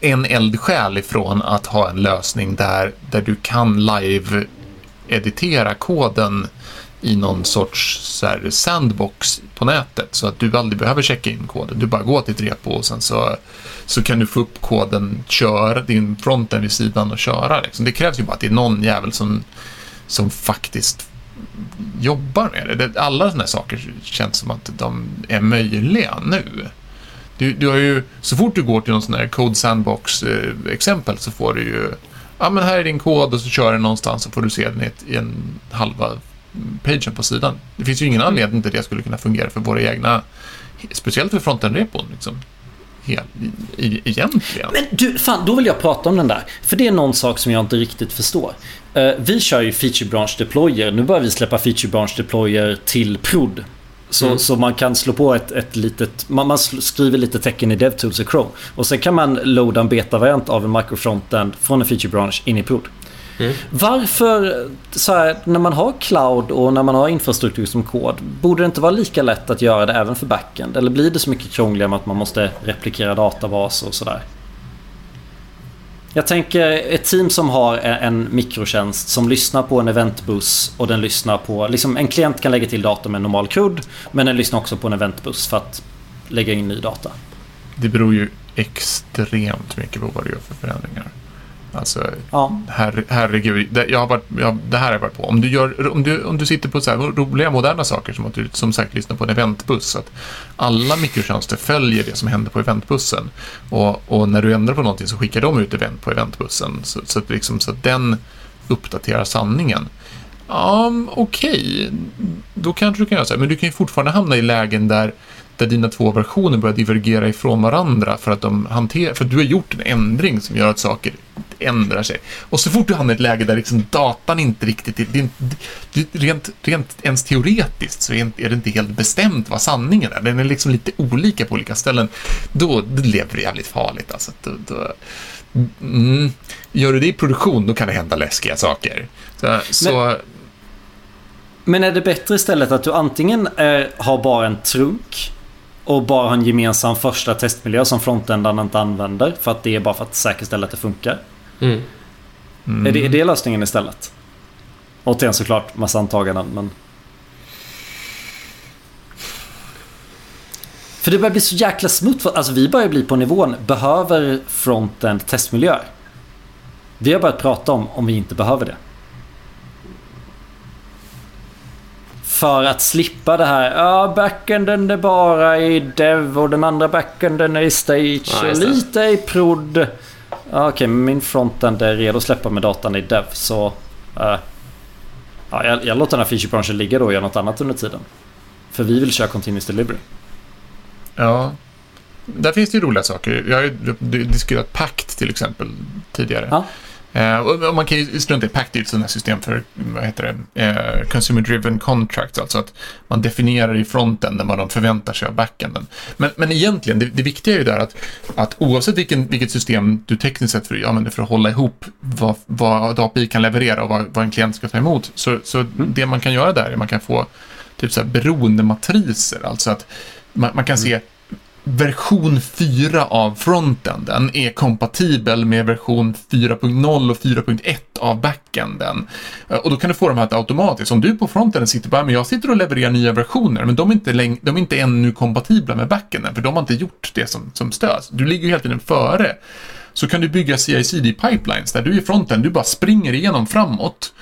en eldsjäl ifrån att ha en lösning där, där du kan live-editera koden i någon sorts så här, sandbox på nätet så att du aldrig behöver checka in koden. Du bara går till ett repo och sen så, så kan du få upp koden, köra din fronten vid sidan och köra. Liksom. Det krävs ju bara att det är någon jävel som, som faktiskt jobbar med det. Alla sådana här saker känns som att de är möjliga nu. Du, du har ju, så fort du går till någon sån här Code Sandbox-exempel eh, så får du ju, ja men här är din kod och så kör den någonstans så får du se den i en halva pagen på sidan. Det finns ju ingen anledning till att det skulle kunna fungera för våra egna, speciellt för frontend-repon. Liksom. Helt, egentligen. Men du, fan, då vill jag prata om den där. För det är någon sak som jag inte riktigt förstår. Uh, vi kör ju feature branch deployer. Nu börjar vi släppa feature branch deployer till prod. Så, mm. så man kan slå på ett, ett litet... Man, man skriver lite tecken i DevTools och Chrome. Och sen kan man loada en beta-variant av en microfrontend från en feature branch in i prod. Mm. Varför, så här, när man har cloud och när man har infrastruktur som kod, borde det inte vara lika lätt att göra det även för backend? Eller blir det så mycket krångligare med att man måste replikera databaser och sådär? Jag tänker ett team som har en mikrotjänst som lyssnar på en eventbuss och den lyssnar på... Liksom en klient kan lägga till data med en normal CRUD men den lyssnar också på en eventbuss för att lägga in ny data. Det beror ju extremt mycket på vad du gör för förändringar. Alltså, ja. her, herregud. Det, jag har varit, jag, det här har jag varit på. Om du, gör, om du, om du sitter på så här roliga, moderna saker som att du som sagt lyssnar på en eventbuss. Att alla mikrotjänster följer det som händer på eventbussen. Och, och när du ändrar på någonting så skickar de ut event på eventbussen. Så, så, att, liksom, så att den uppdaterar sanningen. Um, Okej, okay. då kanske du kan göra så här. Men du kan ju fortfarande hamna i lägen där där dina två versioner börjar divergera ifrån varandra för att, de hanterar, för att du har gjort en ändring som gör att saker ändrar sig. Och så fort du hamnar i ett läge där liksom datan inte riktigt... är, det, det, rent, rent ens teoretiskt så är det inte helt bestämt vad sanningen är. Den är liksom lite olika på olika ställen. Då, lever du jävligt farligt alltså. Då, då, mm, gör du det i produktion, då kan det hända läskiga saker. Så, så men är det bättre istället att du antingen är, har bara en trunk och bara ha en gemensam första testmiljö som frontändan inte använder för att det är bara för att säkerställa att det funkar? Mm. Mm. Är, det, är det lösningen istället? Återigen såklart massa antaganden men... För det börjar bli så jäkla smutt. Alltså vi börjar bli på nivån. Behöver frontend testmiljöer? Vi har börjat prata om om vi inte behöver det. För att slippa det här. Ja, backenden är bara i dev och den andra backenden är i stage. Ja, och lite i prod. Ja, Okej, okay, min frontend är redo att släppa med datan i dev. Så... Uh, ja, jag, jag låter den här featurebranschen ligga då och göra något annat under tiden. För vi vill köra continuous delivery. Ja. Där finns det ju roliga saker. Jag har ju diskuterat Pact till exempel tidigare. Ja. Eh, och man kan ju strunta i PACT, ett sådant system för vad heter det, eh, Consumer Driven Contracts, alltså att man definierar i frontenden vad de förväntar sig av backenden. Men, men egentligen, det, det viktiga är ju där att, att oavsett vilken, vilket system du tekniskt sett för, använder för att hålla ihop vad, vad API kan leverera och vad, vad en klient ska ta emot, så, så mm. det man kan göra där är att man kan få typ så här beroendematriser, alltså att man, man kan mm. se version 4 av frontenden är kompatibel med version 4.0 och 4.1 av backenden. Eh, och då kan du få de här automatiskt. Om du på frontenden sitter bara, men jag sitter och levererar nya versioner, men de är inte, läng- de är inte ännu kompatibla med backenden, för de har inte gjort det som, som stöds. Du ligger ju hela tiden före. Så kan du bygga CI-CD pipelines där du i fronten, du bara springer igenom framåt.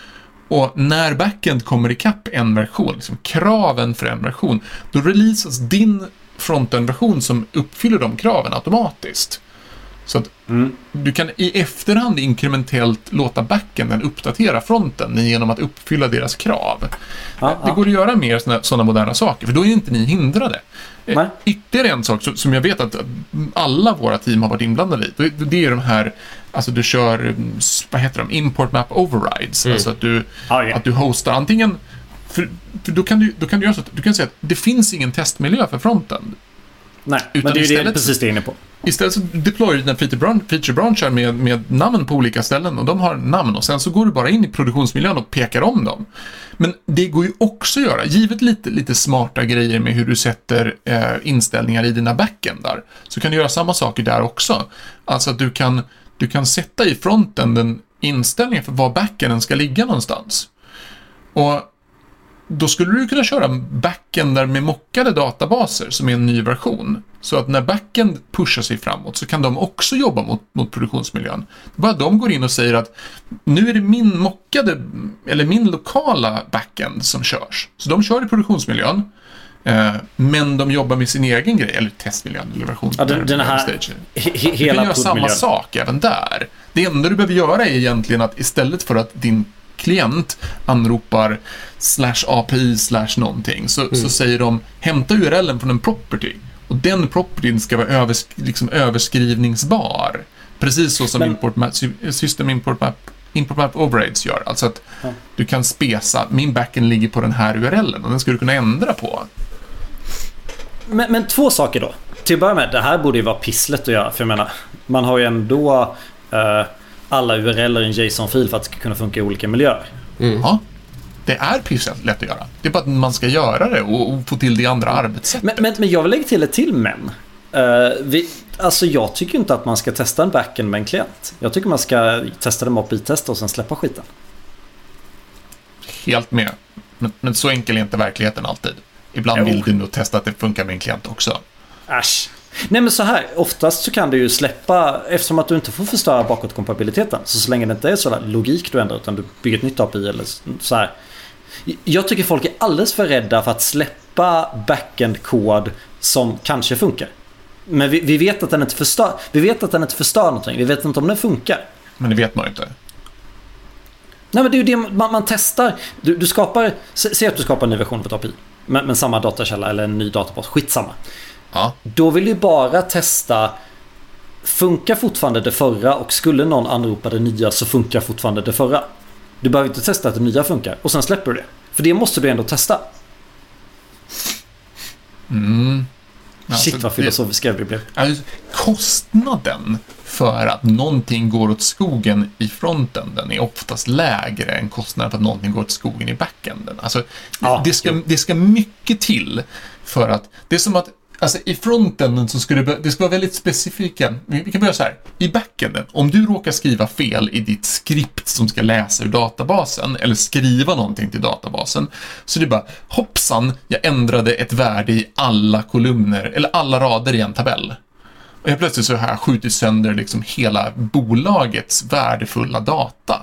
Och när backend kommer ikapp en version, liksom kraven för en version, då releasas din frontend-version som uppfyller de kraven automatiskt. Så att mm. du kan i efterhand inkrementellt låta backenden uppdatera fronten genom att uppfylla deras krav. Ja, det går att göra mer sådana moderna saker, för då är inte ni hindrade. Eh, Nej. Ytterligare en sak som jag vet att alla våra team har varit inblandade i, det är de här, alltså du kör, vad heter de, import map overrides. Mm. Alltså att du, ah, yeah. att du hostar antingen för, för då, kan du, då kan du göra så att du kan säga att det finns ingen testmiljö för fronten. Nej, Utan men det är istället, det precis det inne på. Istället så deployar du dina feature-branchar med, med namn på olika ställen och de har namn och sen så går du bara in i produktionsmiljön och pekar om dem. Men det går ju också att göra, givet lite, lite smarta grejer med hur du sätter eh, inställningar i dina backendar, så kan du göra samma saker där också. Alltså att du kan, du kan sätta i fronten den inställningen för var backenden ska ligga någonstans. Och då skulle du kunna köra backendar med mockade databaser som är en ny version. Så att när backend pushar sig framåt så kan de också jobba mot, mot produktionsmiljön. Bara de går in och säger att nu är det min mockade, eller min lokala backend som körs. Så de kör i produktionsmiljön. Eh, men de jobbar med sin egen grej, eller testmiljön eller version. Ja, den, den här... stage. he- Du kan hela göra samma sak även där. Det enda du behöver göra är egentligen att istället för att din klient anropar slash API slash någonting så, så säger de hämta URLen från en property. Och den propertyn ska vara övers, liksom överskrivningsbar. Precis så som Men- import map, system import map, import map overrides gör. Alltså att Ja. du kan spesa, min backend ligger på den här URLen och den ska du kunna ändra på. Men, men två saker då. Till att börja med, det här borde ju vara pisslet att göra. För jag menar, man har ju ändå eh, alla URLer i en JSON-fil för att det ska kunna funka i olika miljöer. Ja, det är pyssligt lätt att göra. Det är bara att man ska göra det och, och få till det andra arbetssätt. Men, men, men jag vill lägga till ett till men. Eh, vi, alltså jag tycker inte att man ska testa en backend med en klient. Jag tycker man ska testa det med API-testa och sen släppa skiten. Helt med. Men, men så enkel är inte verkligheten alltid. Ibland Jo. vill du nog testa att det funkar med en klient också. Äsch. Nej men så här, oftast så kan du ju släppa, eftersom att du inte får förstöra bakåtkompatibiliteten. Så så länge det inte är sådär logik du ändrar utan du bygger ett nytt API eller så här. Jag tycker folk är alldeles för rädda för att släppa backend-kod som kanske funkar. Men vi, vi, vet att den inte förstör, vi vet att den inte förstör någonting. Vi vet inte om den funkar. Men det vet man ju inte. Nej men det är ju det man, man testar. Du, du skapar, sä- säg att du skapar en ny version av ett API. Men, men samma datakälla eller en ny databas, skitsamma. Ja, Då vill du bara testa Funkar fortfarande det förra och skulle någon anropa det nya så funkar fortfarande det förra. Du behöver inte testa att det nya funkar och sen släpper du det. För det måste du ändå testa. mm. Shit Alltså, vad filosofiska vi blev. Alltså, kostnaden för att någonting går åt skogen i frontenden är oftast lägre än kostnaden för att någonting går åt skogen i backenden. Alltså, Ja, det, ska, jo. det ska mycket till för att... Det är som att Alltså i frontenden så ska det, det ska vara väldigt specifika. Vi vi kan börja så här. I backenden, om du råkar skriva fel i ditt skript som ska läsa ur databasen eller skriva någonting till databasen. Så det är bara hoppsan, jag ändrade ett värde i alla kolumner eller alla rader i en tabell. Och helt plötsligt så har jag skjutit sönder liksom hela bolagets värdefulla data.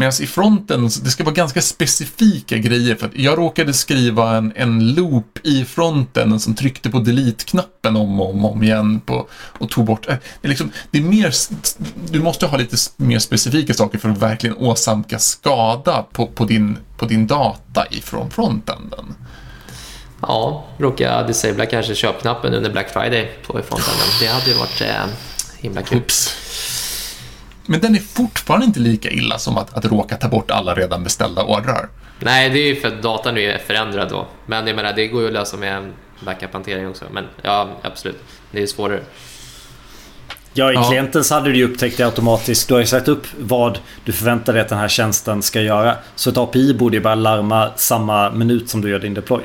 Medan i fronten, det ska vara ganska specifika grejer. För att jag råkade skriva en, en loop i fronten som tryckte på delete-knappen om och om, om igen på, och tog bort. eh, Det är, liksom, det är mer, du måste ha lite mer specifika saker för att verkligen åsamka skada på, på, din, på din data ifrån frontenden. Ja, råkade disabla kanske köpknappen under Black Friday på frontenden. Det hade ju varit eh, himla kul. Oops. Men den är fortfarande inte lika illa som att, att råka ta bort alla redan beställda ordrar. Nej, det är ju för att datan nu är förändrad då. Men jag menar, det går ju att lösa med en backup-hantering också. Men ja, absolut. Det är svårare. Ja, i Ja. klienten så hade du ju upptäckt det automatiskt. Du har ju satt upp vad du förväntar dig att den här tjänsten ska göra. Så ett API borde ju bara larma samma minut som du gör din deploy.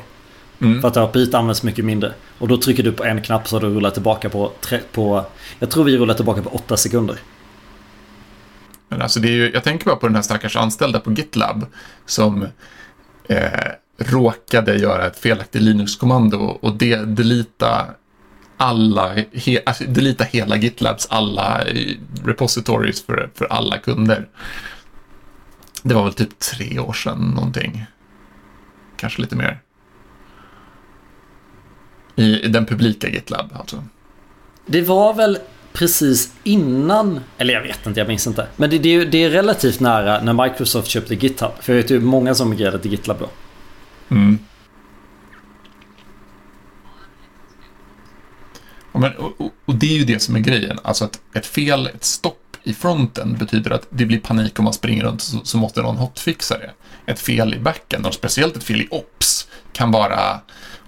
Mm. För att API används mycket mindre. Och då trycker du på en knapp så har du rullat tillbaka på, tre, på... Jag tror vi rullar tillbaka på 8 sekunder. Men alltså det är ju, jag tänker bara på den här stackars anställda på GitLab som eh, råkade göra ett felaktigt Linux-kommando och de, delita alla, he, alltså delita hela GitLabs alla eh, repositories för, för alla kunder. Det var väl typ tre år sedan någonting. Kanske lite mer. I, i den publika GitLab alltså. Det var väl precis innan, eller jag vet inte, jag minns inte. Men det, det, är, det är relativt nära när Microsoft köpte GitHub. För jag vet ju många som migrerade till GitLab då. Mm. Ja, men, och, och, och det är ju det som är grejen. Alltså att ett fel, ett stopp i fronten betyder att det blir panik om man springer runt så, så måste någon hotfixa det. Ett fel i backen, och speciellt ett fel i ops, kan vara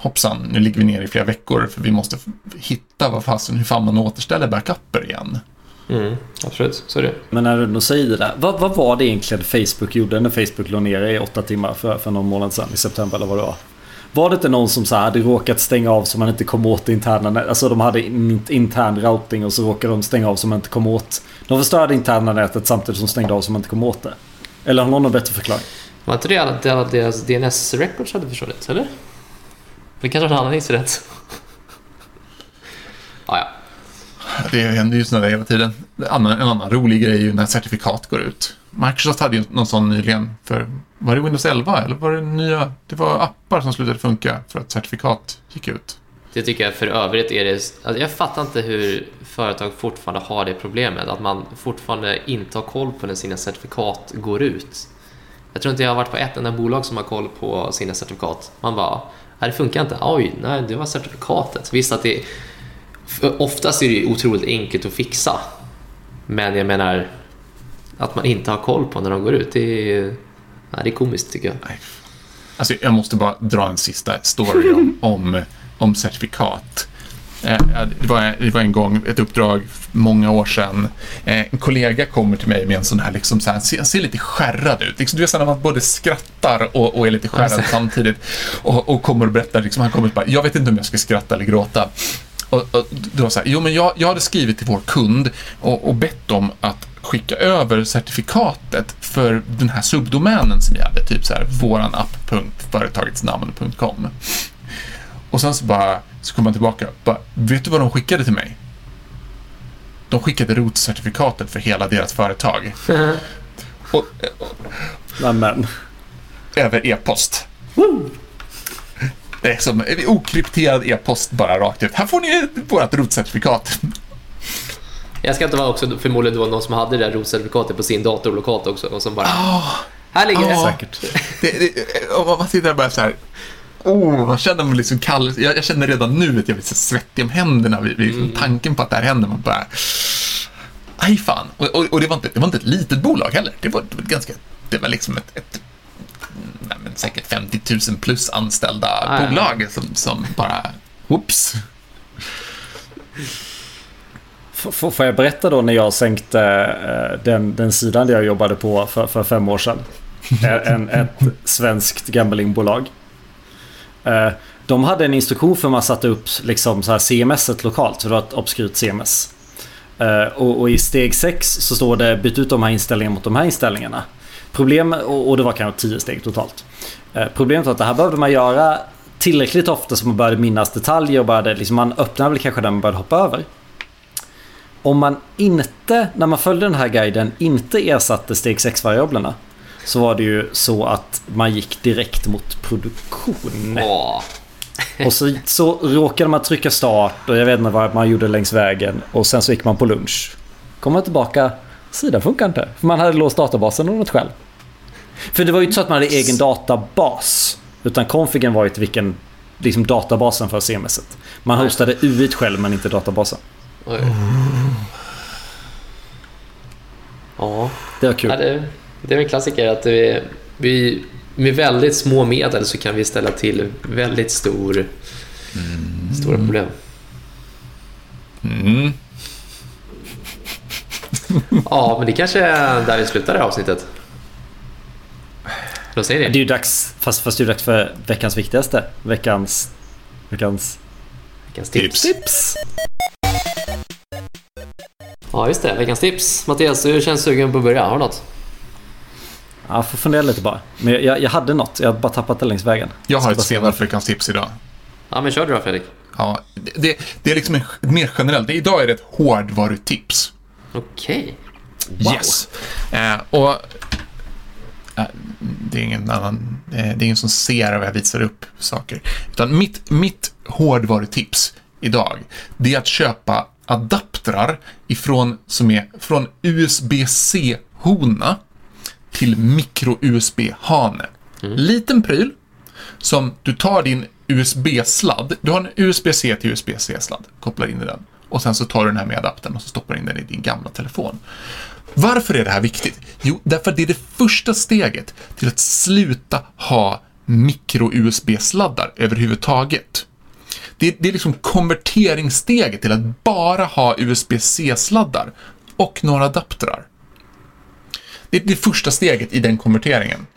hoppsan, nu ligger vi ner i flera veckor för vi måste hitta vad fasen, hur fan man återställer backuper igen. Mm, absolut, så är det. Men när du ändå säger det där. Vad, vad var det egentligen Facebook gjorde när Facebook låg nere i åtta timmar för, för någon månad sedan? I september eller vad det var. Var det inte någon som så hade råkat stänga av så man inte kom åt interna nät- Alltså de hade in, intern routing och så råkade de stänga av så man inte kom åt. De förstörde interna nätet samtidigt som de stängde av så man inte kom åt det. Eller har någon någon bättre förklaring? Var inte det att alla deras DNS-records hade försvunnit, eller? Det kanske var en annan incident. ah, ja. det händer ju sådana där hela tiden. En annan, en annan rolig grej är ju när certifikat går ut. Microsoft hade ju någon sån nyligen för, var det Windows 11 eller var det nya? Det var appar som slutade funka för att certifikat gick ut. Det tycker jag för övrigt är det... Alltså jag fattar inte hur företag fortfarande har det problemet. Att man fortfarande inte har koll på när sina certifikat går ut. Jag tror inte jag har varit på ett enda bolag som har koll på sina certifikat. Man bara, nej det funkar inte. Oj, nej det var certifikatet. Visst att det... Oftast är det otroligt enkelt att fixa. Men jag menar, att man inte har koll på när de går ut, det är, nej, det är komiskt tycker jag. Nej. Alltså, jag måste bara dra en sista story om, om, om certifikat. Eh, det, var, det var en gång ett uppdrag många år sedan. Eh, en kollega kommer till mig med en sån här, liksom så här ser, ser lite skärrad ut. Liksom, du vet när man både skrattar och, och är lite skärrad samtidigt. Och, och kommer och berättar, liksom, han kommer och bara, jag vet inte om jag ska skratta eller gråta. Och, och det var så här, jo men jag, jag hade skrivit till vår kund och, och bett dem att skicka över certifikatet för den här subdomänen som vi hade, typ så här våranapp.företagetsnamn.com. Och sen så bara, så kom man tillbaka, bara, vet du vad de skickade till mig? De skickade rotcertifikatet för hela deras företag. och, Amen. över e-post. Det är som okrypterad e-post bara rakt ut. Här får ni vårt rotcertifikat. Jag ska inte vara också förmodligen då någon som hade det där rotcertifikatet på sin dator lokalt också och som bara Oh, Här ligger det! Ja. Säkert. det, det, och man sitter där bara så här. Oh, man känner mig liksom kall. Jag, jag känner redan nu att jag blir så svettig om händerna vid, vid liksom tanken på att det här händer. Man bara... Aj fan. Och, och, och det, var inte, det var inte ett litet bolag heller. Det var, det var ganska... Det var liksom ett, ett nej, men säkert 50 000 plus anställda Ah, ja. bolag som, som bara... Whoops. F- Får jag berätta då när jag sänkte eh, den, den sidan där jag jobbade på för, för fem år sedan? En, ett svenskt gamblingbolag. Eh, de hade en instruktion för hur man satte upp liksom så här CMS lokalt. Så det var ett obskyrt CMS. Eh, och, och i steg 6 så står det byt ut de här inställningarna mot de här inställningarna. Problem, och, och det var kanske 10 steg totalt. Eh, problemet var att det här behövde man göra tillräckligt ofta så man började minnas detaljer och började, liksom, man öppnade väl kanske där man började hoppa över. Om man inte, när man följde den här guiden, inte ersatte steg 6-variablerna så var det ju så att man gick direkt mot produktion. Åh. Och så, så råkade man trycka start och jag vet inte vad man gjorde längs vägen. Och sen så gick man på lunch. Kom man tillbaka, sidan funkar inte. För man hade låst databasen och något själv. För det var ju inte så att man hade egen databas. Utan configen var ju till vilken liksom databasen för CMS-et. Man hostade UI själv men inte databasen. Oj. Ja, Det var kul. ja det, det är en klassiker att vi, vi med väldigt små medel så kan vi ställa till väldigt stor, stora problem. Mm. Ja, men det kanske är där vi slutar det här avsnittet. Vad säger Det är ni? ju dags, fast, fast det är dags för veckans viktigaste. Veckans... Veckans... Veckans tips. Tips! Ja, just det. Veckans tips. Mattias, du känns sugen på att börja. Har du något? Ja, jag får fundera lite bara. Men jag, jag, jag hade något, jag har bara tappat det längs vägen. Jag har ett veckans tips idag. Ja, men kör du då Fredrik. Ja, det, det, är liksom mer generellt. Idag är det ett hårdvarutips. Okej. Yes. Eh, och eh, det är ingen annan, eh, det är ingen som ser vad jag visar upp saker. Utan mitt, mitt hårdvarutips idag, det är att köpa adaptrar ifrån, som är från USB-C-hona till micro-USB-hane. Liten pryl som du tar din USB-sladd, du har en USB-C till USB-C-sladd, kopplar in i den och sen så tar du den här med adaptern och så stoppar in den i din gamla telefon. Varför är det här viktigt? Jo, därför att det är det första steget till att sluta ha micro-USB-sladdar överhuvudtaget. Det, det är liksom konverteringssteget till att bara ha USB-C-sladdar och några adaptrar. Det är det första steget i den konverteringen.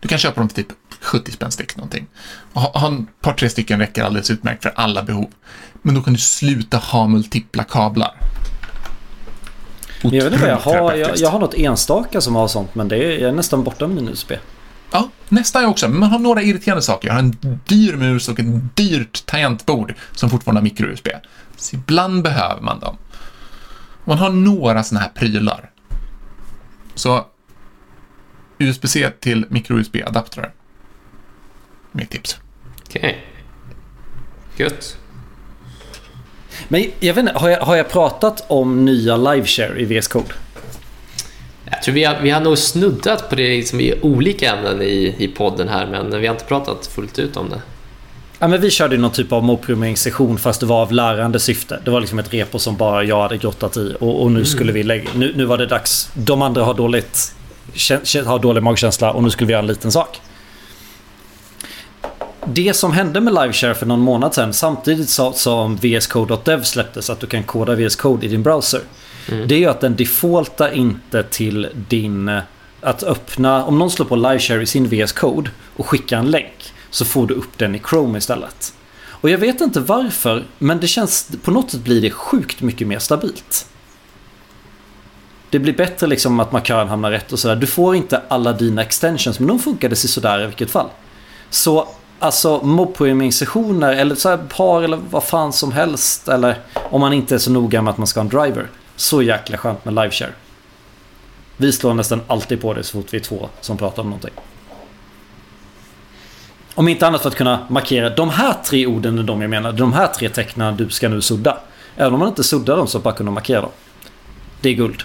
Du kan köpa dem för typ 70 spänn styck någonting. Ha, ha ett par, tre stycken räcker alldeles utmärkt för alla behov. Men då kan du sluta ha multipla kablar. Men jag vet inte vad jag har. Jag, jag har något enstaka som har sånt men det är, jag är nästan borta med min USB. Ja, nästan jag också. Men man har några irriterande saker. Jag har en dyr mus och ett dyrt tangentbord som fortfarande har micro-USB. Så ibland behöver man dem. Man har några sådana här prylar. Så USB-C till micro-USB-adaptrar. Mitt tips. Okej. Gött. Men jag vet inte, har jag, har jag pratat om nya liveshare i VS Code? Jag tror vi har, vi har nog snuddat på det liksom i olika ämnen i, i podden här, men vi har inte pratat fullt ut om det. Ja, men vi körde någon typ av mobprogrammeringssession fast det var av lärande syfte. Det var liksom ett repo som bara jag hade grottat i och, och nu skulle vi lägga... Nu, nu var det dags. De andra har dåligt... Har dålig magkänsla och nu skulle vi göra en liten sak. Det som hände med Liveshare för någon månad sedan samtidigt som VSCode.dev släpptes att du kan koda VS Code i din browser. Det är ju att den defaultar inte till din... Att öppna... Om någon slår på Liveshare i sin VS Code och skickar en länk så får du upp den i Chrome istället. Och jag vet inte varför men det känns... På något sätt blir det sjukt mycket mer stabilt. Det blir bättre liksom att markören hamnar rätt och sådär. Du får inte alla dina extensions men de funkade sig sådär i vilket fall. Så alltså mobprogrammingssessioner eller så här par eller vad fan som helst. Eller om man inte är så noga med att man ska ha en driver. Så jäkla skönt med liveshare. Vi slår nästan alltid på det så fort vi är två som pratar om någonting. Om inte annat för att kunna markera de här tre orden är de jag menar. De här tre tecknen du ska nu sudda. Även om man inte suddar dem så bara kunna markera dem. Det är guld.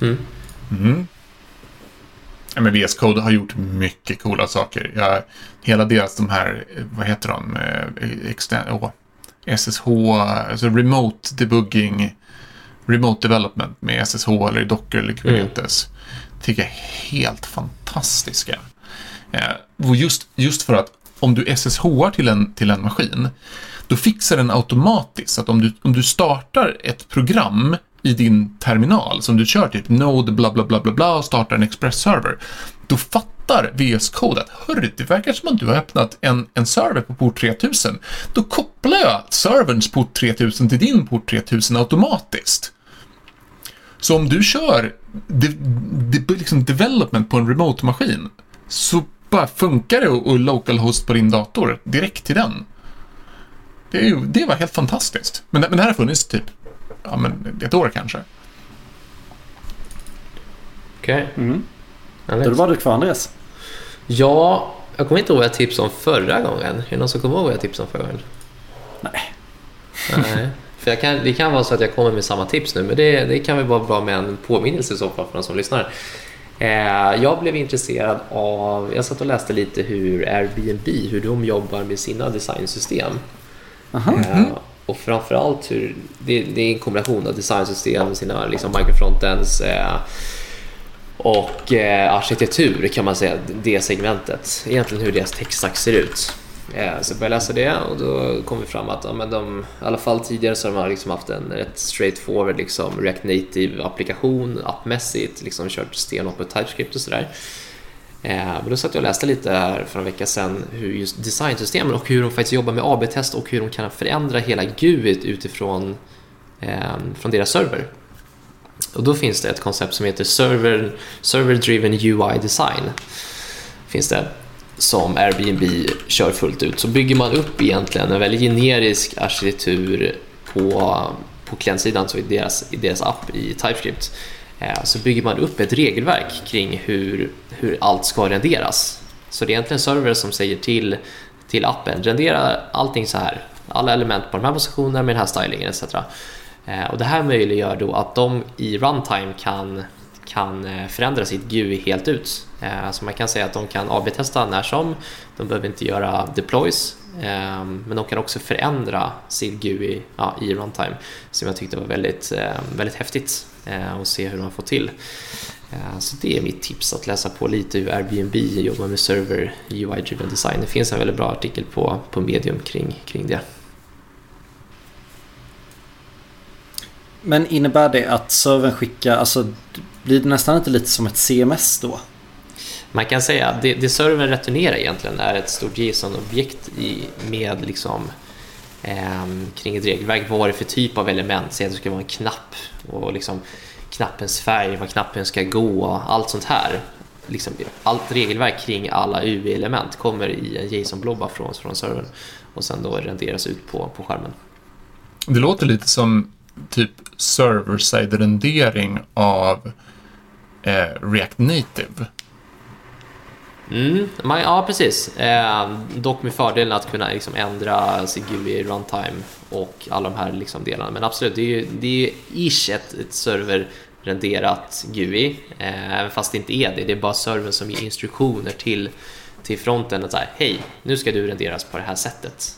Mm. Ja, men VS Code har gjort mycket coola saker. Jag, hela deras de här, vad heter de, eh, extern, åh, SSH, alltså Remote Debugging, Remote Development med SSH eller Docker eller Kubernetes. Tycker jag är helt fantastiska. Eh, och just, just för att om du SSH till en, till en maskin, då fixar den automatiskt så att om du, om du startar ett program i din terminal som du kör typ Node bla bla bla bla bla och startar en Express-server, då fattar VS Code att hörru, det verkar som att du har öppnat en, en server på port 3000. Då kopplar jag serverns port 3000 till din port 3000 automatiskt. Så om du kör de, de, liksom development på en remote-maskin så bara funkar det och localhost på din dator direkt till den. Det, är ju, det var helt fantastiskt. Men, det- men det här har funnits typ ja, men ett år kanske. Okej. Mm. Härligt. Då var du kvar Andreas. Ja, jag kommer inte ihåg vad jag tipsade om förra gången. Är det någon som kommer ihåg vad jag tipsade om förra gången? Nej. Nej. För jag kan, det kan vara så att jag kommer med samma tips nu, men det, det kan väl vara bra med en påminnelse i så fall för de som lyssnar. Eh, jag blev intresserad av, jag satt och läste lite hur Airbnb, hur de jobbar med sina designsystem. Aha. Eh, och framförallt hur det, det är en kombination av designsystem, sina liksom microfrontends eh, och arkitektur kan man säga, det segmentet. Egentligen hur deras textstack ser ut. Eh, så jag började läsa det och då kom vi fram att ja, men de, i alla fall tidigare så har de liksom haft en rätt straightforward liksom, React Native-applikation appmässigt, liksom kört stenhårt med TypeScript och sådär. Eh, men då satt jag och läste lite här för en vecka sedan hur just designsystemen och hur de faktiskt jobbar med AB-test och hur de kan förändra hela GUIt utifrån eh, från deras server. Och då finns det ett koncept som heter server, server driven UI design. Finns det som Airbnb kör fullt ut. Så bygger man upp egentligen en väldigt generisk arkitektur på, på klientsidan, så i deras, i deras app i TypeScript. Eh, så bygger man upp ett regelverk kring hur, hur allt ska renderas. Så det är egentligen server som säger till, till appen, rendera allting så här. Alla element på de här positionerna med den här stylingen etc. Eh, och det här möjliggör då att de i runtime kan, kan eh, förändra sitt GUI helt ut. Så man kan säga att de kan AB-testa när som, de behöver inte göra deploys, eh, men de kan också förändra sitt GUI ja, i runtime, som jag tyckte var väldigt, väldigt häftigt att se hur de får till. Så det är mitt tips, att läsa på lite hur Airbnb jobbar med server UI-driven design. Det finns en väldigt bra artikel på, på Medium kring, kring det. Men innebär det att servern skickar, alltså blir det nästan inte lite som ett CMS då? Man kan säga att det, det servern returnerar egentligen är ett stort JSON-objekt med liksom, ehm, kring ett regelverk. Vad är det för typ av element? Säg att det ska vara en knapp och liksom knappens färg, var knappen ska gå och allt sånt här. liksom, allt regelverk kring alla UV-element kommer i en JSON-blobba från, från servern och sen då renderas ut på, på skärmen. Det låter lite som typ server-side-rendering av eh, React Native. Mm, man, ja, precis. Eh, dock med fördelen att kunna liksom ändra sin GUI runtime och alla de här liksom delarna. Men absolut, det är ju, det är ju ish ett, ett serverrenderat GUI, eh, fast det inte är det. Det är bara servern som ger instruktioner till, till fronten att säga hej, nu ska du renderas på det här sättet.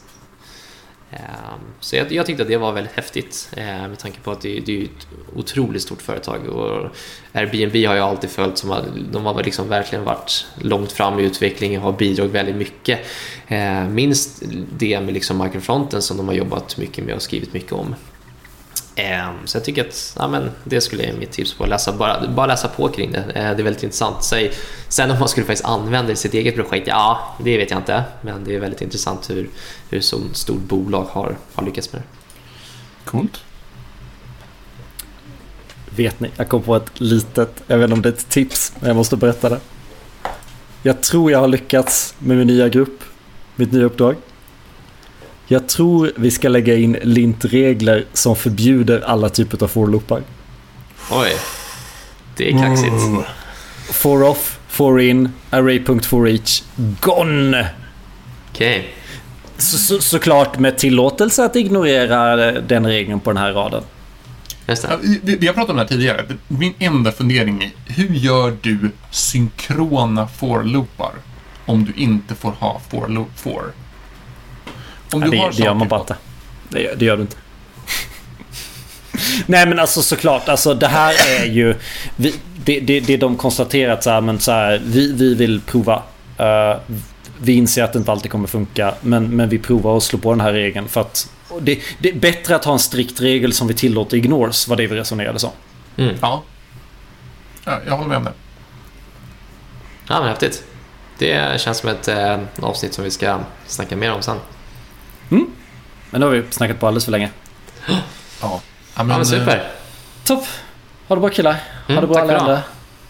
Ehm, så jag, jag, tyckte att det var väldigt häftigt ehm, med tanke på att det, det är ett otroligt stort företag och Airbnb har jag alltid följt som de har liksom verkligen varit långt fram i utvecklingen och har bidragit väldigt mycket. Ehm, minst det med liksom microfronten som de har jobbat mycket med och skrivit mycket om. Ehm, så jag tycker att ja, men det skulle jag mitt tips på. Läsa, bara, bara läsa på kring det. Eh, det är väldigt intressant. Säg, sen om man skulle faktiskt använda det i sitt eget projekt, ja, det vet jag inte. Men det är väldigt intressant hur, hur så stort bolag har, har lyckats med det. Coolt. Vet ni, jag kom på ett litet, jag vet inte om det är ett tips, men jag måste berätta det. Jag tror jag har lyckats med min nya grupp, mitt nya uppdrag. Jag tror vi ska lägga in lintregler som förbjuder alla typer av for-loopar. Oj, det är kaxigt. Oh. For off, for in, array.forEach, gone! Okej. Okay. Så, så, såklart med tillåtelse att ignorera den regeln på den här raden. Vi, vi har pratat om det här tidigare. Min enda fundering är, hur gör du synkrona for-loopar om du inte får ha for-loop for? Om du ja, det, det gör man bara inte. Det, det gör du inte. Nej men alltså såklart, alltså det här är ju... Vi, det, det, det de konstaterat så här, men så här, vi, vi vill prova. Uh, vi inser att det inte alltid kommer funka, men, men vi provar att slå på den här regeln för att... Det, det är bättre att ha en strikt regel som vi tillåter ignores, var det vi resonerade som. Mm. Ja. ja. Jag håller med om det. Ja men häftigt. Det känns som ett eh, avsnitt som vi ska snacka mer om sen. Mm. Men nu har vi snackat på alldeles för länge. Ja. ja men, ja, super. Eh, Topp. Ha det bra killar. Ha mm, det bra alla andra.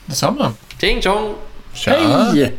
Detsamma. Chong. Tja. Hej.